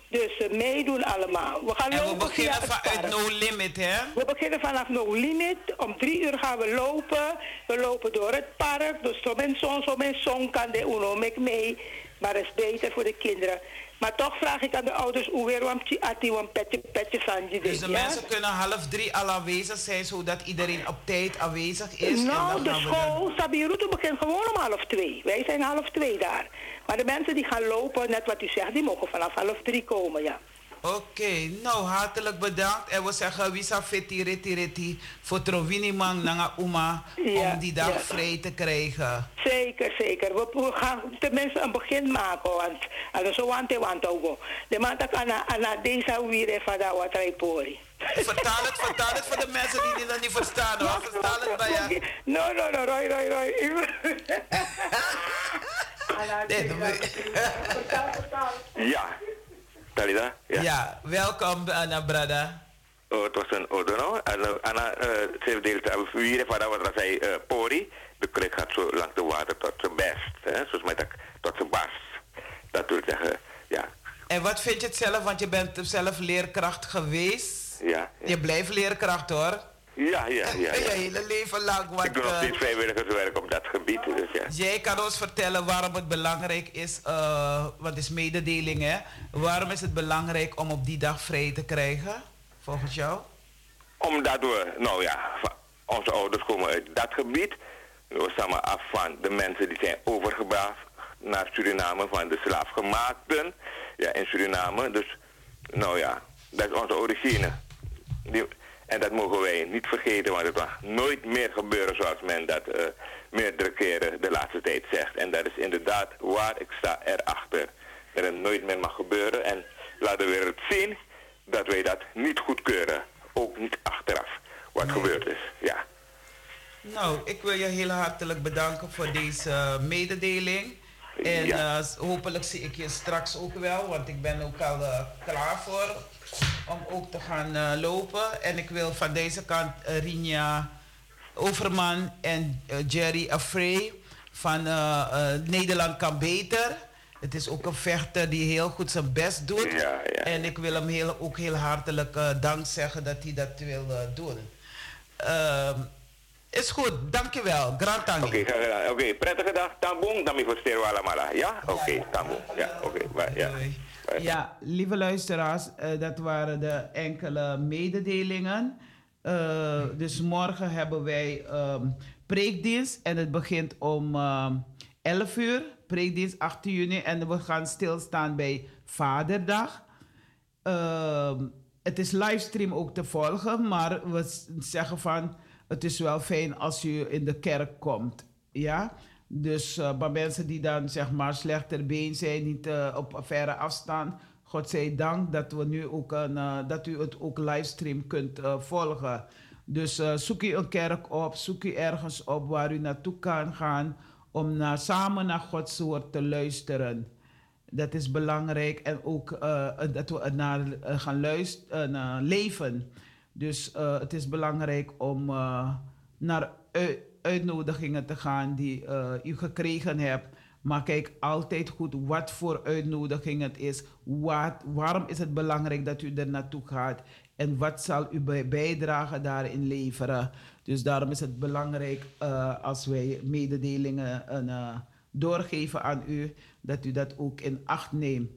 Dus eh, meedoen allemaal. We gaan En we lopen beginnen vanuit. No Limit, hè? We beginnen vanaf No Limit. Om drie uur gaan we lopen. We lopen door het park. Dus zo men zon, zo men zon kan de uno mee. Maar het is beter voor de kinderen. Maar toch vraag ik aan de ouders hoe weer want want petje petje sanji Dus de mensen kunnen half drie al aanwezig zijn, zodat iedereen op tijd aanwezig is. Nou, de we dan- school, Sabiruto begint gewoon om half twee. Wij zijn half twee daar. Maar de mensen die gaan lopen, net wat u zegt, die mogen vanaf half drie komen, ja. Oké, nou hartelijk bedankt. En we zeggen Wisa Fiti Riti Riti voor Trovini Mang Nanga Uma Ja, om die dag ja. vrij te krijgen. Zeker, zeker. We, we gaan tenminste een begin maken, want anders zo want want ook. De man dat aan aan deze weer van dat wat hij pori. Vertaal het, vertaal het voor de mensen die dit niet verstaan hoor. Vertaal het bij je. No, no, no, Roy, Roy, Roy. Ja. Talida? Ja. Ja, welkom Anna Brada. Oh, het was een odono. Anna, eh, ze deelt aan vieren van wat zei, eh, pori. De krik gaat zo lang de water tot zijn best. Hè? Zoals met dat, tot zijn barst. Dat wil zeggen, ja. En wat vind je het zelf? Want je bent zelf leerkracht geweest. Ja, Je blijft leerkracht hoor. Ja, ja. ja, Je ja. *laughs* hele leven lang. Want, Ik doe nog eh, steeds vrijwilligerswerk op dat gebied. Dus ja. Jij kan ons vertellen waarom het belangrijk is, eh wat is mededeling hè? Waarom is het belangrijk om op die dag vrij te krijgen, volgens jou? Omdat we, nou ja, onze ouders komen uit dat gebied. We stammen af van de mensen die zijn overgebracht naar Suriname, van de slaafgemaakten ja, in Suriname. Dus, nou ja, dat is onze origine. Die, en dat mogen wij niet vergeten, want het mag nooit meer gebeuren zoals men dat eh, meerdere keren de laatste tijd zegt. En dat is inderdaad waar, ik sta erachter. Dat het nooit meer mag gebeuren en laat de wereld zien dat wij dat niet goedkeuren. Ook niet achteraf, wat gebeurd is. Ja. Nou, ik wil je heel hartelijk bedanken voor deze mededeling. En Ja. eh, hopelijk zie ik je straks ook wel, want ik ben ook al eh, klaar voor om ook te gaan eh, lopen. En ik wil van deze kant Rinja Overman en Jerry Afrey van Nederland kan beter. Het is ook een vechter die heel goed zijn best doet. En ik wil hem heel, ook heel hartelijk dank zeggen dat hij dat wil doen. Is goed, dankjewel. Grand tangi. Oké, graag gedaan. Oké, prettige dag. Tambong, dan voor stereo allemaal. Ja? Oké, tambong. Ja, oké. ja. Ja, lieve luisteraars, eh, dat waren de enkele mededelingen. Eh, dus morgen hebben wij ehm, preekdienst en het begint om ehm 11 uur. Preekdienst 18 juni en we gaan stilstaan bij Vaderdag. Ehm, het is livestream ook te volgen, maar we zeggen van het is wel fijn als u in de kerk komt. Ja? Dus bij mensen die dan zeg maar slechter been zijn, niet uh, op verre afstand. God zij dank dat, we nu ook een, uh, dat u het ook livestream kunt volgen. Dus zoek u een kerk op, zoek u ergens op waar u naartoe kan gaan om naar, samen naar Gods woord te luisteren. Dat is belangrijk en ook dat we naar gaan luisteren, leven. Dus het is belangrijk om naar uitnodigingen te gaan die uh, u gekregen hebt. Maar kijk altijd goed wat voor uitnodiging het is. Wat, waarom is het belangrijk dat u er naartoe gaat? En wat zal u bijdrage daarin leveren? Dus daarom is het belangrijk als wij mededelingen doorgeven aan u, dat u dat ook in acht neemt.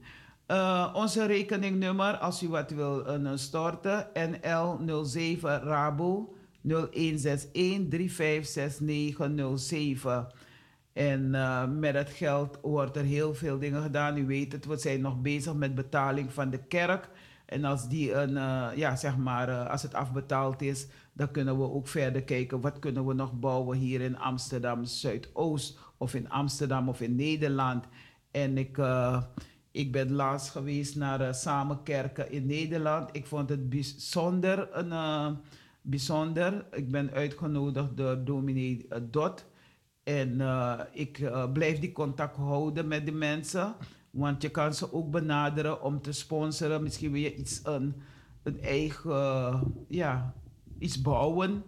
Onze rekeningnummer, als u wat wil storten, NL07 Rabo 0161 En uh, met dat geld wordt er heel veel dingen gedaan. U weet het, we zijn nog bezig met betaling van de kerk. En als die een, uh, ja, zeg maar, uh, als het afbetaald is, dan kunnen we ook verder kijken wat kunnen we nog bouwen hier in Amsterdam Zuidoost of in Amsterdam of in Nederland. En ik, ik ben laatst geweest naar Samenkerken in Nederland. Ik vond het bijzonder een bijzonder. Ik ben uitgenodigd door dominee uh, Dot. En ik blijf die contact houden met de mensen. Want je kan ze ook benaderen om te sponsoren. Misschien wil je iets, een, een eigen, ja, iets bouwen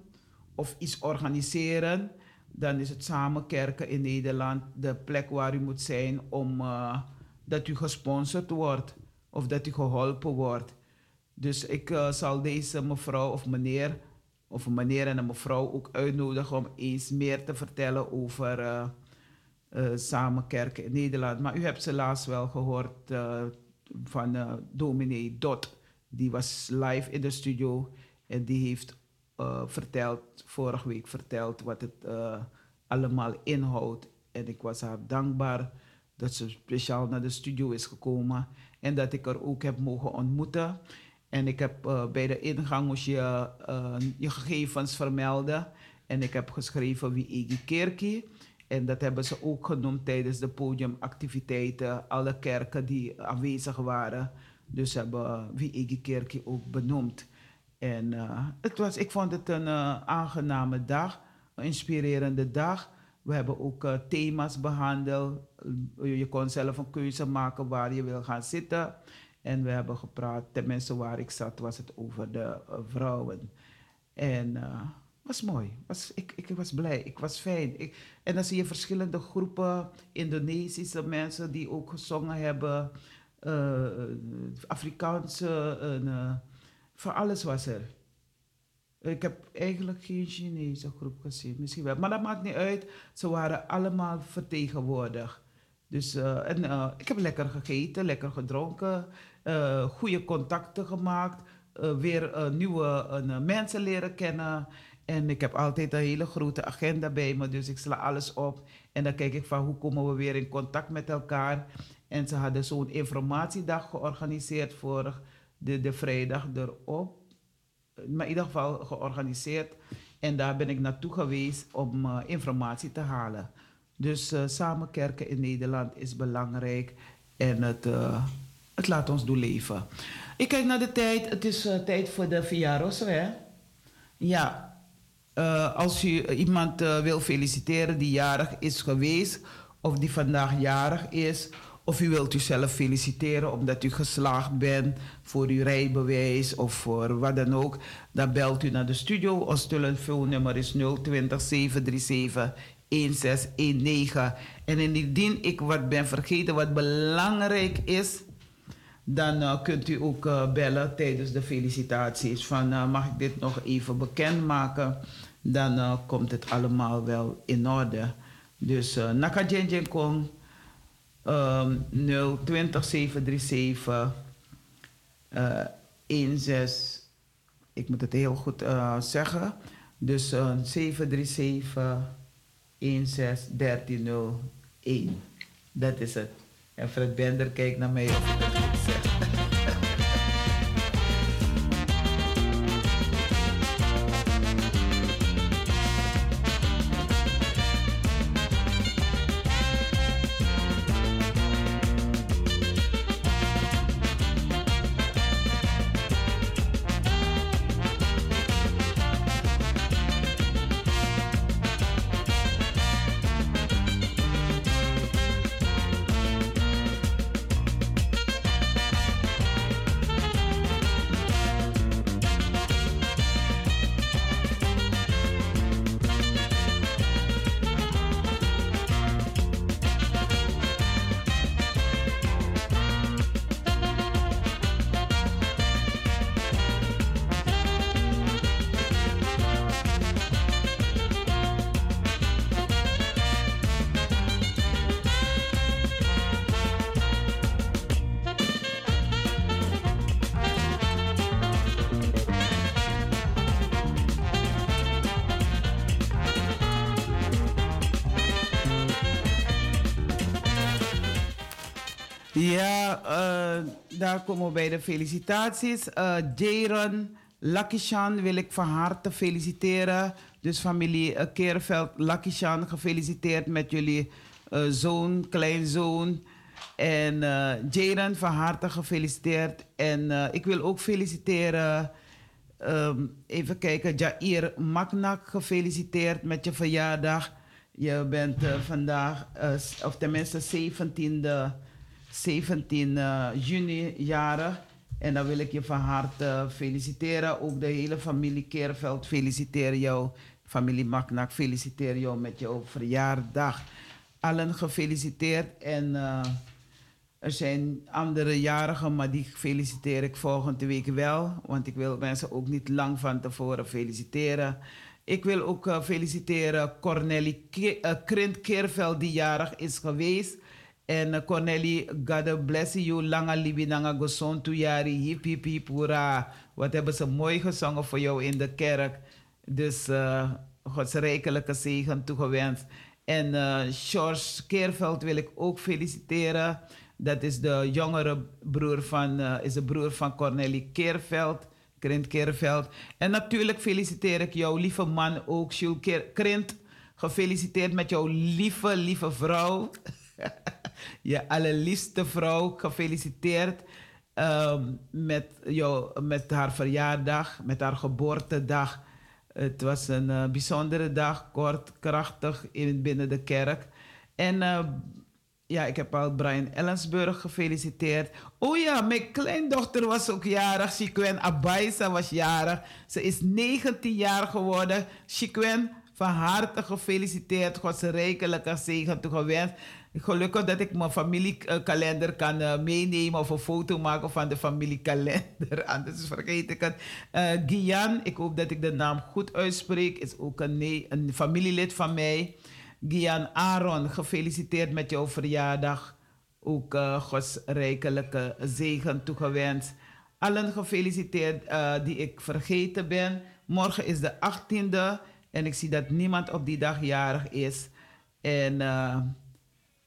of iets organiseren. Dan is het samen kerken in Nederland de plek waar u moet zijn om dat u gesponsord wordt of dat u geholpen wordt. Dus ik uh, zal deze mevrouw of meneer, of een meneer en een mevrouw ook uitnodigen om eens meer te vertellen over uh, uh, Samenkerken in Nederland. Maar u hebt ze laatst wel gehoord van dominee Dot. Die was live in de studio en die heeft verteld, vorige week verteld wat het allemaal inhoudt. En ik was haar dankbaar dat ze speciaal naar de studio is gekomen en dat ik er ook heb mogen ontmoeten. En ik heb uh, bij de ingang moest je uh, je gegevens vermelden. En ik heb geschreven wie Egi Kerkie. En dat hebben ze ook genoemd tijdens de podiumactiviteiten. Alle kerken die aanwezig waren. Dus hebben wie Egi Kerkie ook benoemd. En uh, het was, ik vond het een aangename dag. Een inspirerende dag. We hebben ook thema's behandeld. Je kon zelf een keuze maken waar je wil gaan zitten. En we hebben gepraat, tenminste waar ik zat, was het over de uh, vrouwen. En uh, was mooi. Was, ik, ik was blij, ik was fijn. Ik, en dan zie je verschillende groepen, Indonesische mensen die ook gezongen hebben, Afrikaanse, van alles was er. Ik heb eigenlijk geen Chinese groep gezien, misschien wel. Maar dat maakt niet uit, ze waren allemaal vertegenwoordigd. Dus uh, en, uh, ik heb lekker gegeten, lekker gedronken uh, goede contacten gemaakt, weer nieuwe mensen leren kennen. En ik heb altijd een hele grote agenda bij me, dus ik sla alles op. En dan kijk ik van hoe komen we weer in contact met elkaar. En ze hadden zo'n informatiedag georganiseerd voor de, de vrijdag erop. Maar in ieder geval georganiseerd. En daar ben ik naartoe geweest om informatie te halen. Dus samen kerken in Nederland is belangrijk. En het het laat ons doorleven. Ik kijk naar de tijd. Het is uh, tijd voor de verjaardag, hè? Ja. Uh, als u iemand uh, wil feliciteren die jarig is geweest, of die vandaag jarig is, of u wilt uzelf feliciteren omdat u geslaagd bent voor uw rijbewijs of voor wat dan ook, dan belt u naar de studio. Ons telefoonnummer is 020 737 1619. En indien ik wat ben vergeten wat belangrijk is, dan uh, kunt u ook uh, bellen tijdens de felicitaties. Van uh, mag ik dit nog even bekendmaken? Dan komt het allemaal wel in orde. Dus uh, Naka Kong um, 020 737 16. Ik moet het heel goed zeggen. Dus 737 16 1301. Dat is het. En Fred Bender kijkt naar mij of ik. Komen we bij de felicitaties. Jaron Lakishan wil ik van harte feliciteren. Dus familie uh, Lakishan, gefeliciteerd met jullie eh, zoon, kleinzoon. En Jaron, van harte gefeliciteerd. En ik wil ook feliciteren, ehm, even kijken, Jair Maknak, gefeliciteerd met je verjaardag. Je bent vandaag, of tenminste 17e 17 eh, juni jarig. En dan wil ik je van harte feliciteren. Ook de hele familie Keerveld feliciteer jou. Familie Maknak feliciteer jou met jouw verjaardag. Allen gefeliciteerd. En eh, er zijn andere jarigen, maar die feliciteer ik volgende week wel. Want ik wil mensen ook niet lang van tevoren feliciteren. Ik wil ook eh, feliciteren Cornelie Ke- eh, Krint die jarig is geweest. En uh, Cornelie, God bless you. Langa libi nanga goson tu jari. Hip hip hip hoera. Wat hebben ze mooi gezongen voor jou in de kerk. Dus uh, Gods rijkelijke zegen toegewenst. En uh, George Keerveld wil ik ook feliciteren. Dat is de jongere broer van, is de broer van Cornelie Keerveld. Krint Keerveld. En natuurlijk feliciteer ik jouw lieve man ook, Jules Krint. Gefeliciteerd met jouw lieve, lieve vrouw. *laughs* je allerliefste vrouw, gefeliciteerd ehm, met, jou, met haar verjaardag, met haar geboortedag. Het was een eh, bijzondere dag, kort, krachtig in, binnen de kerk. En eh, ja, ik heb al Brian Ellensburg gefeliciteerd. Oh ja, mijn kleindochter was ook jarig. Chiquen Abaisa was jarig. Ze is 19 jaar geworden. Chiquen, van harte gefeliciteerd. Gods rijkelijke zegen toegewenst. Gelukkig dat ik mijn familiekalender kan eh, meenemen of een foto maken van de familiekalender. *laughs* Anders vergeet ik het. Eh Gian, ik hoop dat ik de naam goed uitspreek, is ook een, een familielid van mij. Gian Aaron, gefeliciteerd met jouw verjaardag. Ook eh, Gods rijkelijke zegen toegewenst. Allen gefeliciteerd die ik vergeten ben. Morgen is de 18e en ik zie dat niemand op die dag jarig is. En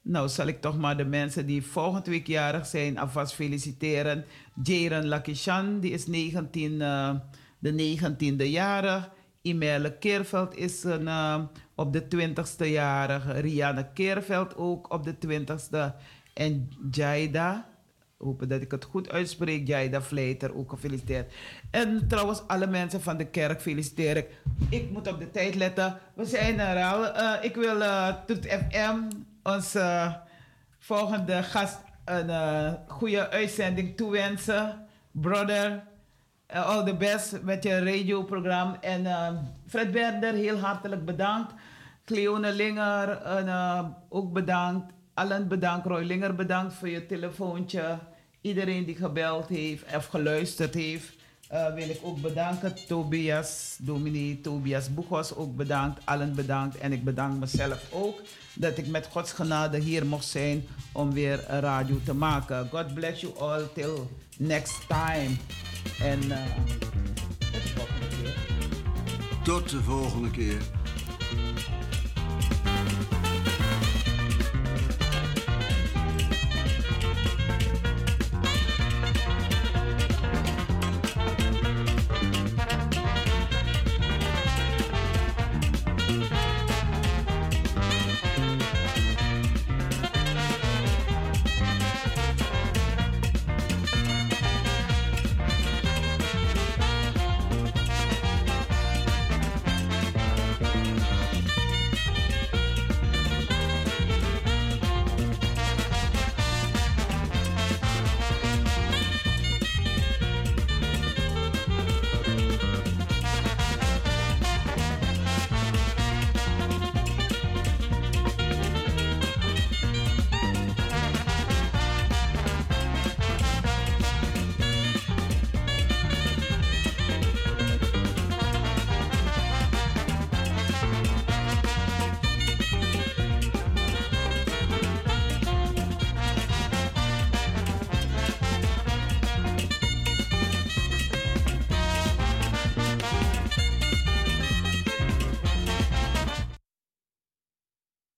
nou zal ik toch maar de mensen die volgende week jarig zijn alvast feliciteren. Jaren Lakishan, die is 19, eh, de 19e jarig. Imele Keerveld is een, eh, op de 20ste jarig. Rianne Keerveld ook op de 20ste. En Jaida, hopen dat ik het goed uitspreek. Jaida Vleiter, ook gefeliciteerd. En trouwens, alle mensen van de kerk feliciteer ik. Ik moet op de tijd letten. We zijn er al. Eh, ik wil Toet FM, onze volgende gast, een eh, goede uitzending toewensen. Brother, eh, all the best met je radioprogramma. En eh, Fred Berder, heel hartelijk bedankt. Cleone Linger, eh, ook bedankt. Allen bedankt. Roy Linger bedankt voor je telefoontje. Iedereen die gebeld heeft of geluisterd heeft, eh, wil ik ook bedanken. Tobias, dominee Tobias Boegos ook bedankt. Allen bedankt. En ik bedank mezelf ook dat ik met Gods genade hier mocht zijn om weer radio te maken. God bless you all till next time. En eh. Tot de volgende keer.